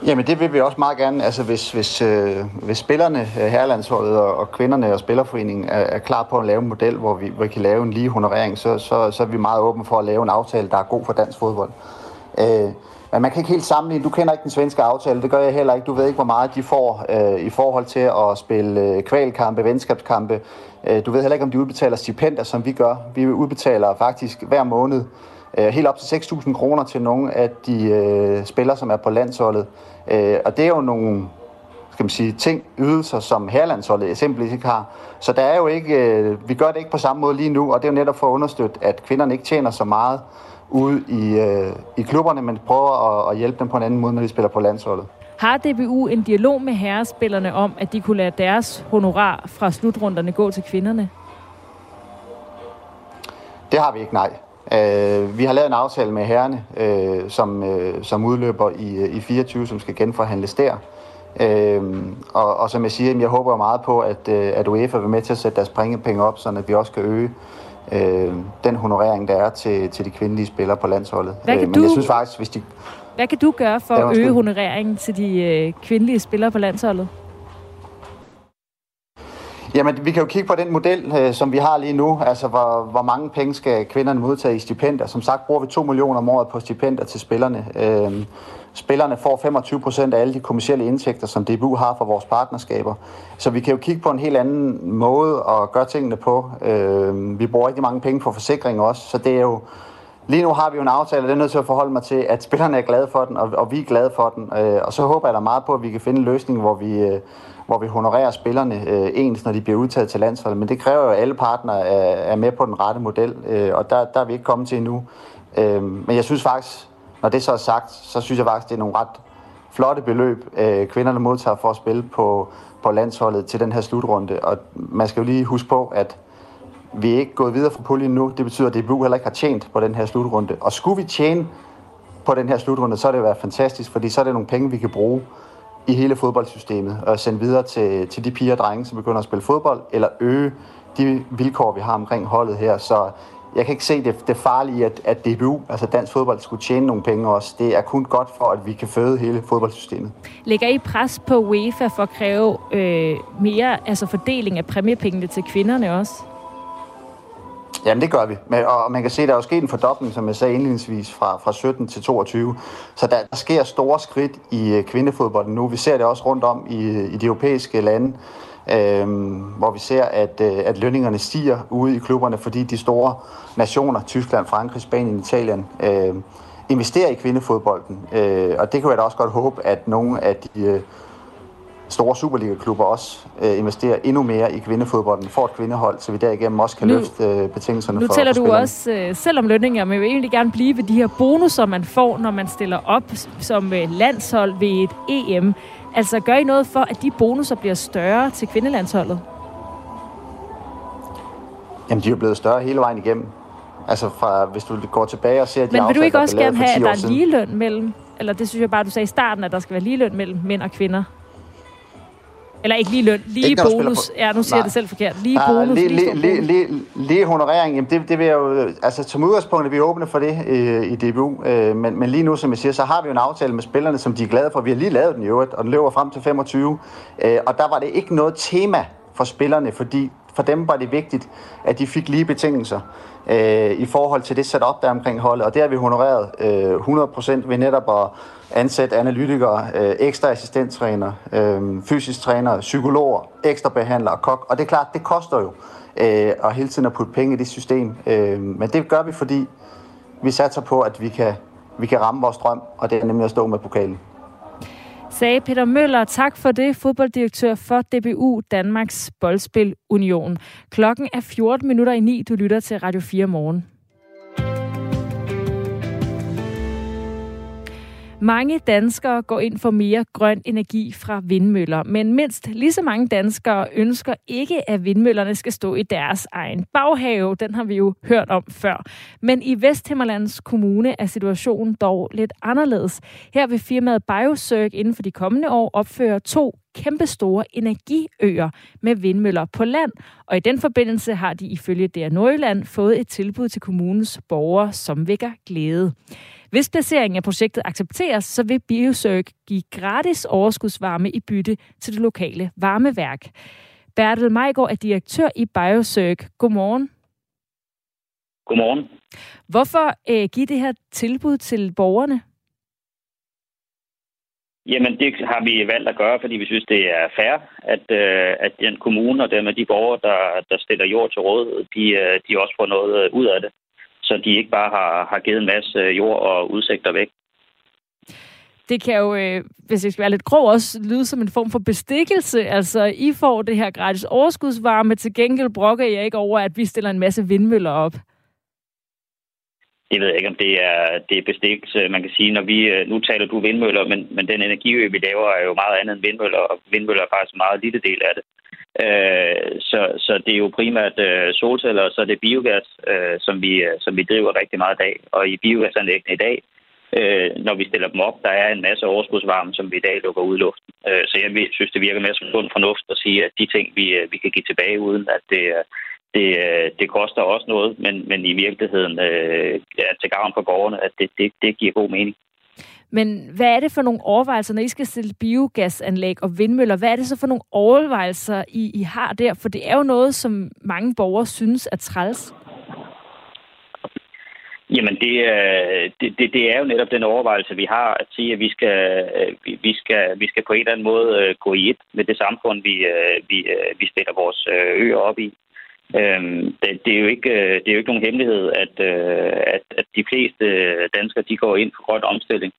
Jamen det vil vi også meget gerne. Altså hvis, hvis, øh, hvis spillerne, øh, herrelandsholdet og, og kvinderne og Spillerforeningen er, er klar på at lave en model, hvor vi, hvor vi kan lave en lige honorering, så, så, så er vi meget åbne for at lave en aftale, der er god for dansk fodbold. Øh, men man kan ikke helt sammenligne. Du kender ikke den svenske aftale, det gør jeg heller ikke. Du ved ikke, hvor meget de får øh, i forhold til at spille øh, kvalkampe, venskabskampe. Øh, du ved heller ikke, om de udbetaler stipendier, som vi gør. Vi udbetaler faktisk hver måned øh, helt op til 6.000 kroner til nogle af de øh, spillere, som er på landsholdet. Øh, og det er jo nogle skal man sige, ting, ydelser, som herlandsholdet simpelthen ikke har. Så der er jo ikke, øh, vi gør det ikke på samme måde lige nu, og det er jo netop for at understøtte, at kvinderne ikke tjener så meget ude i, øh, i klubberne, men prøver at, at hjælpe dem på en anden måde, når de spiller på landsholdet. Har DBU en dialog med herrespillerne om, at de kunne lade deres honorar fra slutrunderne gå til kvinderne? Det har vi ikke, nej. Øh, vi har lavet en aftale med herrene, øh, som, øh, som udløber i, øh, i 24, som skal genforhandles der. Øh, og, og som jeg siger, jeg håber meget på, at, øh, at UEFA vil med til at sætte deres penge op, så vi også kan øge øh, den honorering, der er til, til de kvindelige spillere på landsholdet. Hvad kan øh, men du... jeg synes faktisk, hvis de... Hvad kan du gøre for at øge honoreringen til de øh, kvindelige spillere på landsholdet? Jamen, vi kan jo kigge på den model, øh, som vi har lige nu. Altså, hvor, hvor mange penge skal kvinderne modtage i stipendier? Som sagt bruger vi 2 millioner om året på stipendier til spillerne. Øh, spillerne får 25 procent af alle de kommersielle indtægter, som DBU har for vores partnerskaber. Så vi kan jo kigge på en helt anden måde at gøre tingene på. Øh, vi bruger rigtig mange penge på forsikring også, så det er jo... Lige nu har vi jo en aftale, og det er nødt til at forholde mig til, at spillerne er glade for den, og, og vi er glade for den. Øh, og så håber jeg da meget på, at vi kan finde en løsning, hvor vi, øh, hvor vi honorerer spillerne øh, ens, når de bliver udtaget til landsholdet. Men det kræver jo, at alle partnere er, er med på den rette model, øh, og der, der er vi ikke kommet til endnu. Øh, men jeg synes faktisk, når det så er sagt, så synes jeg faktisk, det er nogle ret flotte beløb, øh, kvinderne modtager for at spille på, på landsholdet til den her slutrunde. Og man skal jo lige huske på, at vi er ikke gået videre fra puljen nu. Det betyder, at DBU heller ikke har tjent på den her slutrunde. Og skulle vi tjene på den her slutrunde, så er det jo været fantastisk, fordi så er det nogle penge, vi kan bruge i hele fodboldsystemet og sende videre til, til de piger og drenge, som begynder at spille fodbold, eller øge de vilkår, vi har omkring holdet her. Så jeg kan ikke se det, det farlige, at, at DBU, altså dansk fodbold, skulle tjene nogle penge også. Det er kun godt for, at vi kan føde hele fodboldsystemet. Lægger I pres på UEFA for at kræve øh, mere altså fordeling af præmiepengene til kvinderne også? Jamen, det gør vi. Men, og man kan se, at der er jo sket en fordobling, som jeg sagde indledningsvis, fra, fra 17 til 22. Så der, der sker store skridt i øh, kvindefodbolden nu. Vi ser det også rundt om i, i de europæiske lande, øh, hvor vi ser, at, øh, at lønningerne stiger ude i klubberne, fordi de store nationer, Tyskland, Frankrig, Spanien, Italien, øh, investerer i kvindefodbolden. Øh, og det kan jeg da også godt håbe, at nogle af de... Øh, store Superliga-klubber også øh, investerer endnu mere i kvindefodbolden, for et kvindehold, så vi derigennem også kan nu, løfte øh, betingelserne nu for Nu tæller for du også øh, selv om lønninger, men jeg vil egentlig gerne blive ved de her bonusser, man får, når man stiller op som øh, landshold ved et EM. Altså gør I noget for, at de bonusser bliver større til kvindelandsholdet? Jamen, de er jo blevet større hele vejen igennem. Altså, fra, hvis du går tilbage og ser de Men vil du ikke også gerne have, at der er ligeløn mellem, eller det synes jeg bare, du sagde i starten, at der skal være ligeløn mellem mænd og kvinder? Eller ikke lige løn, lige ikke, bonus. Ja, nu siger jeg det selv forkert. Lige Nej, bonus, lige, lige, lige, lige, lige honorering, jamen det, det vil jeg jo... Altså, som udgangspunkt er vi åbne for det øh, i DBU. Øh, men, men lige nu, som jeg siger, så har vi jo en aftale med spillerne, som de er glade for. Vi har lige lavet den i øvrigt, og den løber frem til 25. Øh, og der var det ikke noget tema for spillerne, fordi for dem var det vigtigt, at de fik lige betingelser øh, i forhold til det setup, der er omkring holdet. Og det har vi honoreret øh, 100% ved netop at ansætte analytikere, øh, ekstra assistenttræner, øh, fysisk træner, psykologer, ekstra behandlere, kok. Og det er klart, det koster jo øh, at hele tiden at putte penge i det system. Øh, men det gør vi, fordi vi satser på, at vi kan, vi kan ramme vores drøm, og det er nemlig at stå med pokalen. Sagde Peter Møller, tak for det, fodbolddirektør for DBU, Danmarks Boldspil Union. Klokken er 14 minutter i 9, du lytter til Radio 4 morgen. Mange danskere går ind for mere grøn energi fra vindmøller, men mindst lige så mange danskere ønsker ikke, at vindmøllerne skal stå i deres egen baghave. Den har vi jo hørt om før. Men i Vesthimmerlands Kommune er situationen dog lidt anderledes. Her vil firmaet Biosurg inden for de kommende år opføre to kæmpestore energiøer med vindmøller på land, og i den forbindelse har de ifølge DR Nordjylland fået et tilbud til kommunens borgere, som vækker glæde. Hvis placeringen af projektet accepteres, så vil Biosurg give gratis overskudsvarme i bytte til det lokale varmeværk. Bertel Majgaard er direktør i Biosurg. Godmorgen. Godmorgen. Hvorfor øh, give det her tilbud til borgerne? Jamen, det har vi valgt at gøre, fordi vi synes, det er fair, at, øh, at den kommune og dermed de borgere, der, der stiller jord til råd, de, øh, de også får noget øh, ud af det. Så de ikke bare har, har givet en masse øh, jord og udsigter væk. Det kan jo, øh, hvis jeg skal være lidt grov, også lyde som en form for bestikkelse. Altså, I får det her gratis overskudsvarme, til gengæld brokker jeg ikke over, at vi stiller en masse vindmøller op. Jeg ved ikke, om det er, det er bestikkelse. Man kan sige, når vi, øh, nu taler du vindmøller, men, men den energiø, vi laver, er jo meget andet end vindmøller, og vindmøller er faktisk en meget lille del af det. Øh, så, så det er jo primært øh, solceller, og så er det biogas, øh, som, vi, øh, som vi driver rigtig meget i dag. Og i biogasanlæggene i dag, øh, når vi stiller dem op, der er en masse overskudsvarme, som vi i dag lukker ud i luften. Øh, så jeg synes, det virker mere som sund fornuft at sige, at de ting, vi, øh, vi kan give tilbage, uden at det, øh, det, øh, det koster også noget, men, men i virkeligheden øh, er til gavn for borgerne, at det, det, det giver god mening. Men hvad er det for nogle overvejelser, når I skal stille biogasanlæg og vindmøller? Hvad er det så for nogle overvejelser, I, I har der? For det er jo noget, som mange borgere synes er træls. Jamen, det, øh, det, det, det er jo netop den overvejelse, vi har, at sige, at vi skal, øh, vi skal, vi skal på en eller anden måde øh, gå i et med det samfund, vi, vi, vi stiller vores øer op i. Øhm, det, det, er jo ikke, det er jo ikke nogen hemmelighed, at, at, at de fleste danskere de går ind for grøn omstilling.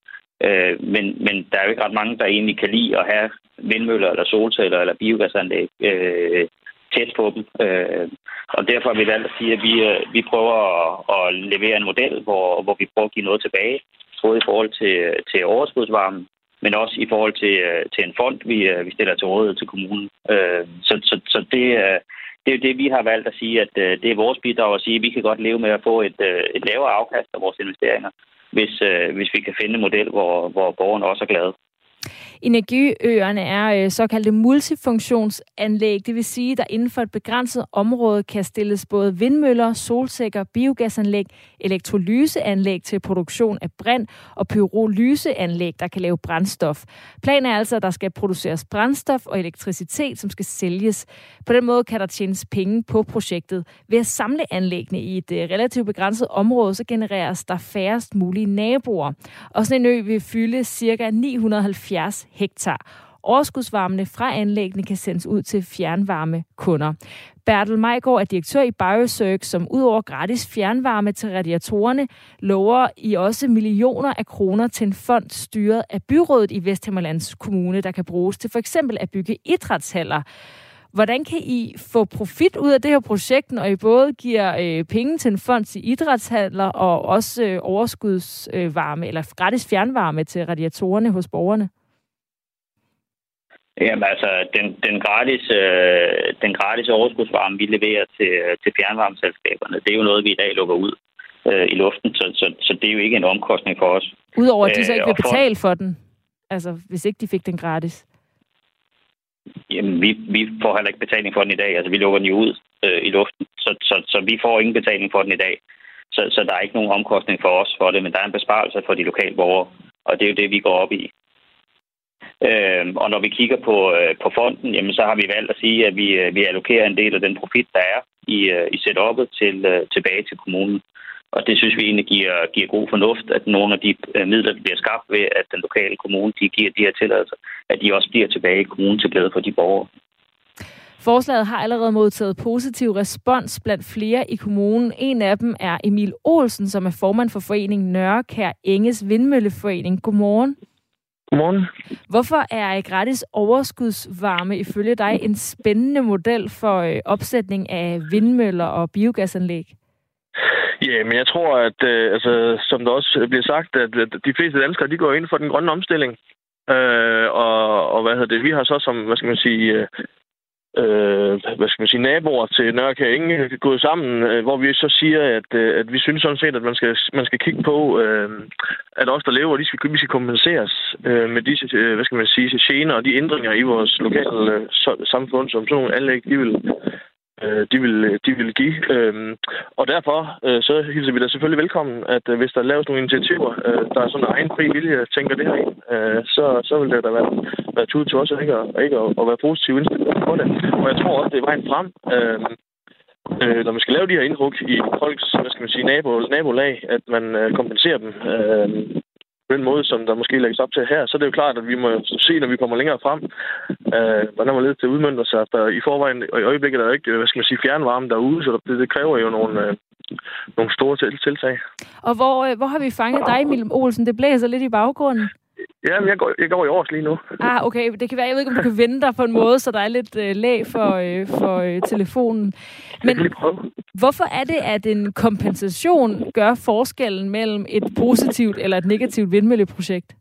Øh, men, men der er jo ikke ret mange, der egentlig kan lide at have vindmøller eller solceller eller biogasanlæg øh, tæt på dem. Øh, og derfor har vi valgt at sige, at vi, øh, vi prøver at, at levere en model, hvor, hvor vi prøver at give noget tilbage, både i forhold til, til overskudsvarmen, men også i forhold til, øh, til en fond, vi, øh, vi stiller til rådighed til kommunen. Øh, så, så, så det, øh, det er jo det, vi har valgt at sige, at det er vores bidrag at sige, at vi kan godt leve med at få et, et lavere afkast af vores investeringer, hvis, øh, hvis vi kan finde en model, hvor, hvor borgerne også er glade. Energiøerne er øh, såkaldte multifunktionsanlæg, det vil sige, der inden for et begrænset område kan stilles både vindmøller, solsækker, biogasanlæg, elektrolyseanlæg til produktion af brint og pyrolyseanlæg, der kan lave brændstof. Planen er altså, at der skal produceres brændstof og elektricitet, som skal sælges. På den måde kan der tjenes penge på projektet. Ved at samle anlæggene i et øh, relativt begrænset område, så genereres der færrest mulige naboer. Og sådan en ø vil fylde ca. 970 hektar. Overskudsvarmene fra anlæggene kan sendes ud til fjernvarmekunder. Bertel Majgaard er direktør i Biosurg, som udover gratis fjernvarme til radiatorerne, lover i også millioner af kroner til en fond styret af byrådet i Vesthimmerlands Kommune, der kan bruges til for eksempel at bygge idrætshaller. Hvordan kan I få profit ud af det her projekt, når I både giver øh, penge til en fond til idrætshaller og også øh, overskudsvarme eller gratis fjernvarme til radiatorerne hos borgerne? Jamen altså, den, den, gratis, øh, den gratis overskudsvarme, vi leverer til, til fjernvarmeselskaberne, det er jo noget, vi i dag lukker ud øh, i luften, så, så, så det er jo ikke en omkostning for os. Udover at de så ikke vil betale for den, altså hvis ikke de fik den gratis? Jamen, vi, vi får heller ikke betaling for den i dag. Altså, vi lukker den jo ud øh, i luften, så, så, så vi får ingen betaling for den i dag. Så, så der er ikke nogen omkostning for os for det, men der er en besparelse for de lokale borgere, og det er jo det, vi går op i. Øh, og når vi kigger på, øh, på fonden, jamen, så har vi valgt at sige, at vi, øh, vi allokerer en del af den profit, der er i, øh, i setup'et til, øh, tilbage til kommunen. Og det synes vi egentlig giver, giver god fornuft, at nogle af de øh, midler, der bliver skabt ved, at den lokale kommune de giver de her tilladelser, at de også bliver tilbage i kommunen til glæde for de borgere. Forslaget har allerede modtaget positiv respons blandt flere i kommunen. En af dem er Emil Olsen, som er formand for foreningen Nørrekær Enges Vindmølleforening. Godmorgen. Godmorgen. Hvorfor er gratis overskudsvarme ifølge dig en spændende model for øh, opsætning af vindmøller og biogasanlæg? Ja, men jeg tror, at øh, altså, som der også bliver sagt, at, at de fleste danskere, de går ind for den grønne omstilling. Øh, og, og hvad hedder det? Vi har så som, hvad skal man sige, øh, øh, hvad skal man sige, naboer til Nørre Inge gået sammen, øh, hvor vi så siger, at, øh, at vi synes sådan set, at man skal, man skal kigge på, øh, at os, der lever, de skal, vi skal kompenseres øh, med disse, øh, hvad skal man sige, gener og de ændringer i vores lokale øh, samfund, som sådan nogle anlæg, de vil, øh, de, vil, øh, de vil give. Øh, og derfor øh, så hilser vi da selvfølgelig velkommen, at øh, hvis der laves nogle initiativer, øh, der er sådan en egen fri vilje, tænker det her ind, øh, så, så vil det da være, være tud til os ikke, at, ikke at, at være positiv indstillet på det. Og jeg tror også, det er vejen frem. Øh, øh, når man skal lave de her indruk i folks, hvad skal man sige, nabo, nabolag, at man øh, kompenserer dem øh, den måde, som der måske lægges op til her, så er det jo klart, at vi må se, når vi kommer længere frem, øh, hvordan man leder til udmønter sig. For I forvejen, og i øjeblikket er der ikke, øh, hvad skal man sige, fjernvarme derude, så det, det kræver jo nogle, øh, nogle store tiltag. Og hvor, øh, hvor har vi fanget dig, Emil Olsen? Det blæser lidt i baggrunden. Ja, jeg går, jeg går i års lige nu. Ah, okay. Det kan være, jeg ved ikke, om du kan vende dig på en måde, så der er lidt øh, lag for, øh, for øh, telefonen. Men hvorfor er det, at en kompensation gør forskellen mellem et positivt eller et negativt vindmølleprojekt?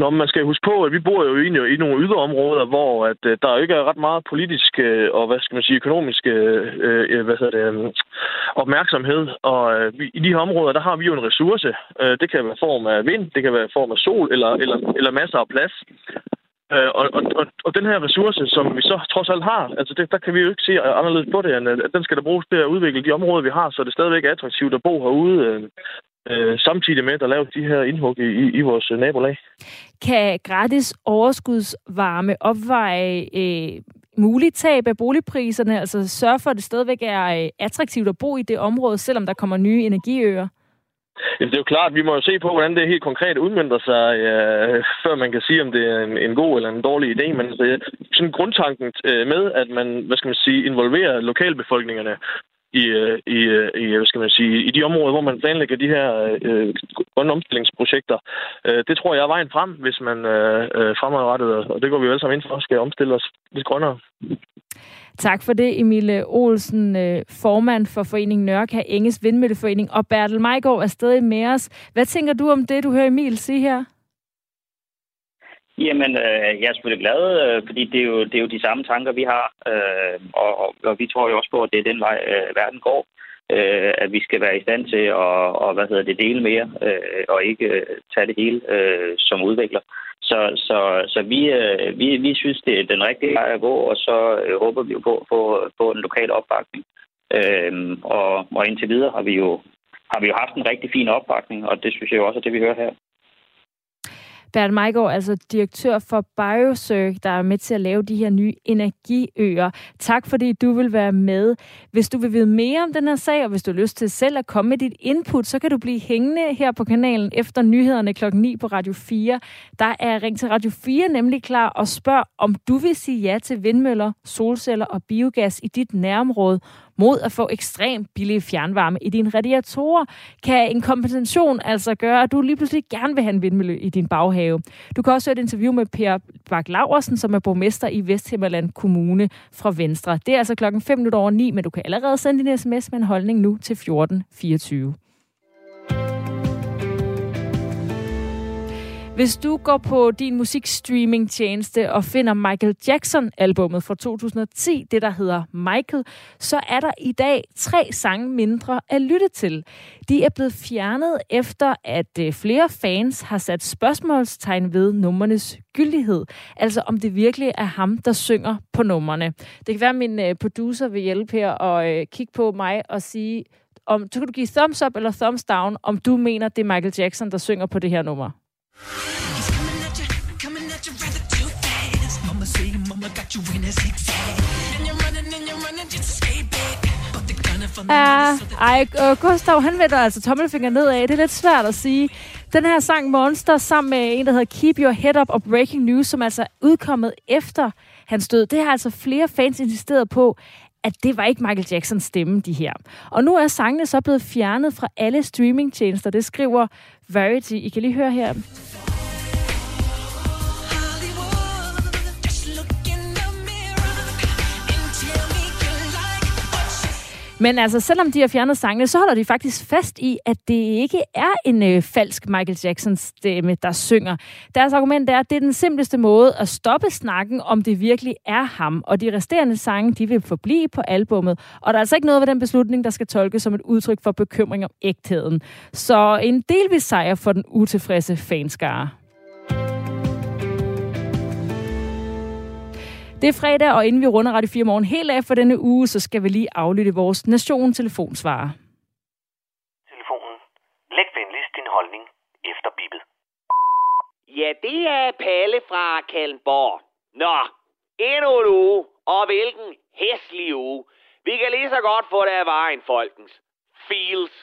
Nå, man skal huske på, at vi bor jo i, i nogle yderområder, hvor at, øh, der ikke er ret meget politisk øh, og hvad skal man sige, økonomisk øh, øh hvad hedder det, øh, opmærksomhed. Og øh, vi, i de her områder, der har vi jo en ressource. Øh, det kan være i form af vind, det kan være i form af sol eller, eller, eller masser af plads. Øh, og, og, og den her ressource, som vi så trods alt har, altså det, der kan vi jo ikke se anderledes på det, end at den skal der bruges til at udvikle de områder, vi har, så det er stadigvæk attraktivt at bo herude. Øh, Øh, samtidig med, at der laves de her indhug i, i, i vores nabolag. Kan gratis overskudsvarme opveje øh, muligt tab af boligpriserne, altså sørge for, at det stadigvæk er øh, attraktivt at bo i det område, selvom der kommer nye energiøer? Jamen, det er jo klart, vi må jo se på, hvordan det helt konkret udmyndter sig, øh, før man kan sige, om det er en, en god eller en dårlig idé. Men altså, sådan grundtanken øh, med, at man, hvad skal man sige, involverer lokalbefolkningerne i, øh, i, øh, i, hvad skal man sige, i de områder, hvor man planlægger de her øh, grønne omstillingsprojekter. Øh, det tror jeg er vejen frem, hvis man øh, øh fremadrettet, og det går vi jo alle sammen ind for, skal omstille os lidt grønnere. Tak for det, Emil Olsen, øh, formand for foreningen Nørka Enges Vindmølleforening, og Bertel Majgaard er stadig med os. Hvad tænker du om det, du hører Emil sige her? Jamen, øh, jeg er selvfølgelig glad, øh, fordi det er, jo, det er jo de samme tanker, vi har, øh, og, og, og vi tror jo også på, at det er den vej, øh, verden går, øh, at vi skal være i stand til at og, hvad hedder det, dele mere, øh, og ikke øh, tage det hele øh, som udvikler. Så, så, så vi, øh, vi, vi synes, det er den rigtige vej at gå, og så øh, håber vi jo på at få, få en lokal opbakning. Øh, og, og indtil videre har vi jo har vi jo haft en rigtig fin opbakning, og det synes jeg jo også er det, vi hører her. Bert Meigård, altså direktør for Biosurg, der er med til at lave de her nye energiøer. Tak fordi du vil være med. Hvis du vil vide mere om den her sag, og hvis du har lyst til selv at komme med dit input, så kan du blive hængende her på kanalen efter nyhederne klokken 9 på Radio 4. Der er Ring til Radio 4 nemlig klar og spørg, om du vil sige ja til vindmøller, solceller og biogas i dit nærområde mod at få ekstremt billig fjernvarme i dine radiatorer, kan en kompensation altså gøre, at du lige pludselig gerne vil have en vindmølle i din baghave. Du kan også høre et interview med Per Bak Laversen, som er borgmester i Vesthimmerland Kommune fra Venstre. Det er altså klokken 5 minutter over 9, men du kan allerede sende din sms med en holdning nu til 1424. Hvis du går på din musikstreaming-tjeneste og finder Michael Jackson-albummet fra 2010, det der hedder Michael, så er der i dag tre sange mindre at lytte til. De er blevet fjernet efter, at øh, flere fans har sat spørgsmålstegn ved nummernes gyldighed. Altså om det virkelig er ham, der synger på numrene. Det kan være, at min øh, producer vil hjælpe her og øh, kigge på mig og sige, om, så kan du give thumbs up eller thumbs down, om du mener, det er Michael Jackson, der synger på det her nummer. Ja, ej, øh, Gustav, han vender altså tommelfinger nedad. Det er lidt svært at sige. Den her sang Monster, sammen med en, der hedder Keep Your Head Up og Breaking News, som altså er udkommet efter hans død, det har altså flere fans insisteret på, at det var ikke Michael Jacksons stemme, de her. Og nu er sangene så blevet fjernet fra alle streamingtjenester. Det skriver Verity. I kan lige høre her. Men altså, selvom de har fjernet sangene, så holder de faktisk fast i, at det ikke er en øh, falsk Michael Jackson stemme, der synger. Deres argument er, at det er den simpleste måde at stoppe snakken, om det virkelig er ham. Og de resterende sange, de vil forblive på albummet. Og der er altså ikke noget ved den beslutning, der skal tolkes som et udtryk for bekymring om ægtheden. Så en delvis sejr for den utilfredse fanskare. Det er fredag, og inden vi runder Radio 4 morgen helt af for denne uge, så skal vi lige aflytte vores nation-telefonsvarer. Telefonen. Læg venligst din holdning efter bippet. Ja, det er Palle fra Kallenborg. Nå, endnu en uge, og hvilken hæslig uge. Vi kan lige så godt få det af vejen, folkens. Feels.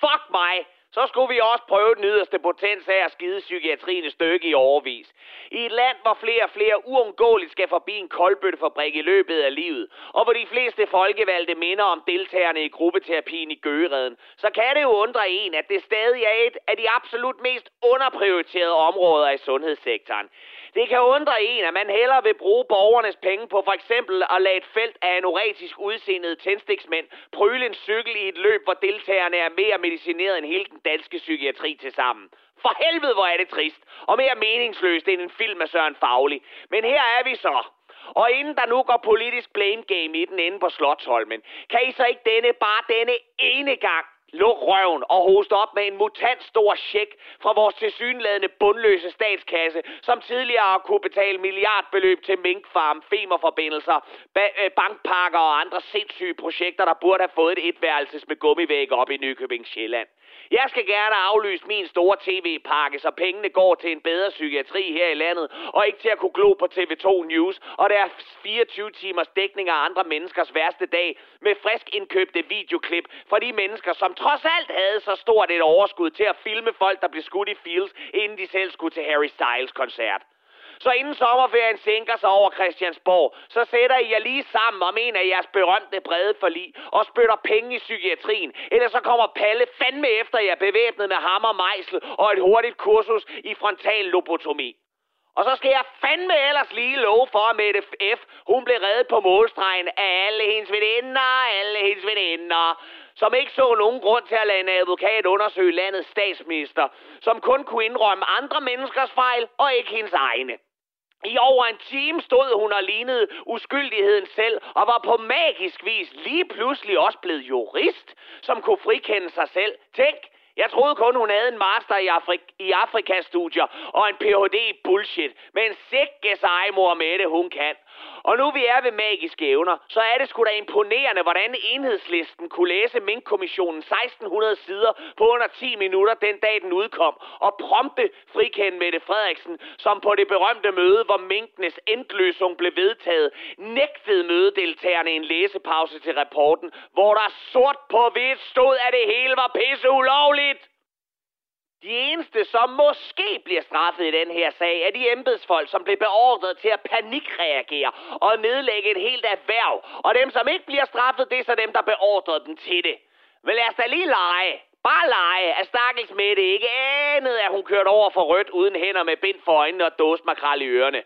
Fuck mig, så skulle vi også prøve den yderste potens af at skide psykiatrien et stykke i overvis. I et land, hvor flere og flere uundgåeligt skal forbi en koldbøttefabrik i løbet af livet, og hvor de fleste folkevalgte minder om deltagerne i gruppeterapien i Gøgereden, så kan det jo undre en, at det stadig er et af de absolut mest underprioriterede områder i sundhedssektoren. Det kan undre en, at man hellere vil bruge borgernes penge på for eksempel at lade et felt af anoretisk udseendede tændstiksmænd prøle en cykel i et løb, hvor deltagerne er mere medicineret end hele den danske psykiatri til sammen. For helvede, hvor er det trist, og mere meningsløst end en film af Søren Fagli. Men her er vi så. Og inden der nu går politisk blame game i den inde på Slottholmen, kan I så ikke denne, bare denne ene gang Luk røven og host op med en mutant stor check fra vores tilsyneladende bundløse statskasse, som tidligere har kunne betale milliardbeløb til minkfarm, femerforbindelser, ba- øh, bankpakker og andre sindssyge projekter, der burde have fået et etværelses med gummivæg op i Nykøbing Sjælland. Jeg skal gerne aflyse min store tv-pakke, så pengene går til en bedre psykiatri her i landet, og ikke til at kunne glo på TV2 News, og der er 24 timers dækning af andre menneskers værste dag, med frisk indkøbte videoklip fra de mennesker, som trods alt havde så stort et overskud til at filme folk, der blev skudt i fields, inden de selv skulle til Harry Styles koncert. Så inden sommerferien sænker sig over Christiansborg, så sætter I jer lige sammen om en af jeres berømte brede forlig og spytter penge i psykiatrien. Ellers så kommer Palle fandme efter jer bevæbnet med hammer, mejsel og et hurtigt kursus i frontal lobotomi. Og så skal jeg fandme ellers lige love for, at Mette F. hun blev reddet på målstregen af alle hendes veninder, alle hendes veninder, som ikke så nogen grund til at lade en advokat undersøge landets statsminister, som kun kunne indrømme andre menneskers fejl og ikke hendes egne. I over en time stod hun og lignede uskyldigheden selv, og var på magisk vis lige pludselig også blevet jurist, som kunne frikende sig selv. Tænk, jeg troede kun, hun havde en master i, Afrik- i Afrikastudier og en Ph.D. i bullshit. Men sikke sig, mor Mette, hun kan. Og nu vi er ved magiske evner, så er det sgu da imponerende, hvordan enhedslisten kunne læse Mink-kommissionen 1600 sider på under 10 minutter den dag den udkom, og prompte frikende Mette Frederiksen, som på det berømte møde, hvor Minkenes endløsung blev vedtaget, nægtede mødedeltagerne en læsepause til rapporten, hvor der sort på hvidt stod, at det hele var pisse ulovligt. De eneste, som måske bliver straffet i den her sag, er de embedsfolk, som blev beordret til at panikreagere og nedlægge et helt erhverv. Og dem, som ikke bliver straffet, det er så dem, der beordrede dem til det. Men lad os da lige lege. Bare lege, at stakkels Mette ikke anede, at hun kørte over for rødt uden hænder med bind for øjnene og dåsmakrel i ørerne.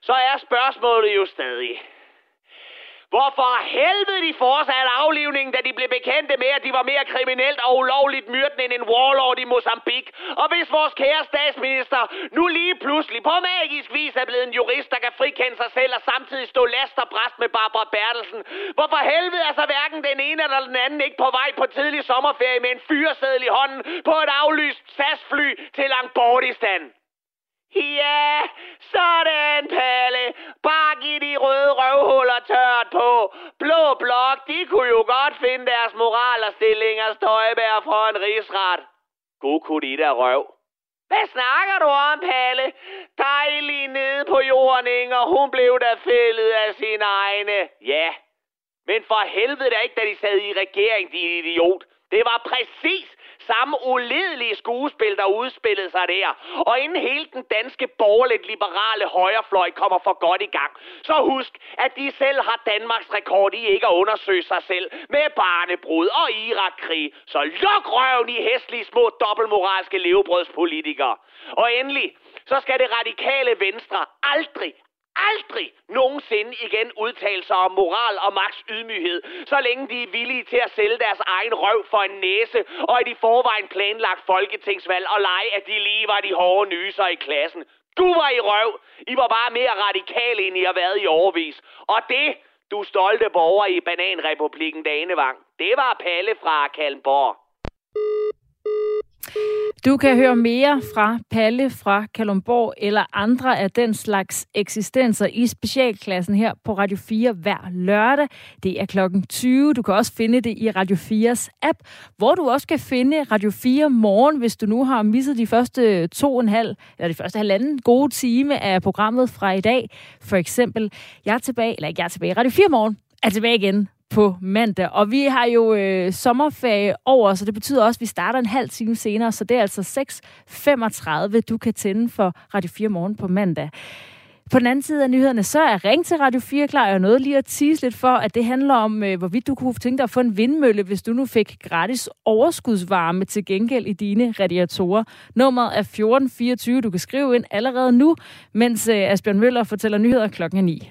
Så er spørgsmålet jo stadig, Hvorfor helvede de fortsatte aflivningen, da de blev bekendte med, at de var mere kriminelt og ulovligt myrden end en warlord i Mozambique? Og hvis vores kære statsminister nu lige pludselig på magisk vis er blevet en jurist, der kan frikende sig selv og samtidig stå last og bræst med Barbara Bertelsen, hvorfor helvede er så hverken den ene eller den anden ikke på vej på tidlig sommerferie med en fyreseddel i hånden på et aflyst SAS-fly til Langbordistan? Ja, sådan, Palle. Bare giv de røde røvhuller tørt på. Blå blok, de kunne jo godt finde deres moral og stillinger støjbær for en rigsret. God kunne de der røv. Hvad snakker du om, Palle? Dejlig nede på jorden, Inger. Hun blev da fældet af sine egne. Ja, men for helvede da ikke, da de sad i regering, din idiot. Det var præcis samme uledelige skuespil, der udspillede sig der. Og inden hele den danske borgerligt liberale højrefløj kommer for godt i gang, så husk, at de selv har Danmarks rekord i ikke at undersøge sig selv med barnebrud og Irakkrig. Så luk røven i hæslige små dobbeltmoralske levebrødspolitikere. Og endelig, så skal det radikale venstre aldrig, aldrig nogensinde igen udtale sig om moral og Max ydmyghed, så længe de er villige til at sælge deres egen røv for en næse, og et i forvejen planlagt folketingsvalg og lege, at de lige var de hårde nyser i klassen. Du var i røv. I var bare mere radikale, end I har været i overvis. Og det, du stolte borger i Bananrepublikken Danevang, det var Palle fra Kalmborg. Du kan høre mere fra Palle fra Kalumborg eller andre af den slags eksistenser i specialklassen her på Radio 4 hver lørdag. Det er klokken 20. Du kan også finde det i Radio 4's app, hvor du også kan finde Radio 4 morgen, hvis du nu har misset de første to og en halv, eller de første halvanden gode time af programmet fra i dag. For eksempel, jeg er tilbage, eller ikke jeg er tilbage, Radio 4 morgen er tilbage igen på mandag. Og vi har jo øh, sommerferie over, så det betyder også, at vi starter en halv time senere, så det er altså 6.35, du kan tænde for Radio 4 morgen på mandag. På den anden side af nyhederne, så er Ring til Radio 4 klar. Jeg noget lige at tease lidt for, at det handler om, øh, hvorvidt du kunne tænke dig at få en vindmølle, hvis du nu fik gratis overskudsvarme til gengæld i dine radiatorer. Nummeret er 1424. Du kan skrive ind allerede nu, mens øh, Asbjørn Møller fortæller nyheder klokken 9.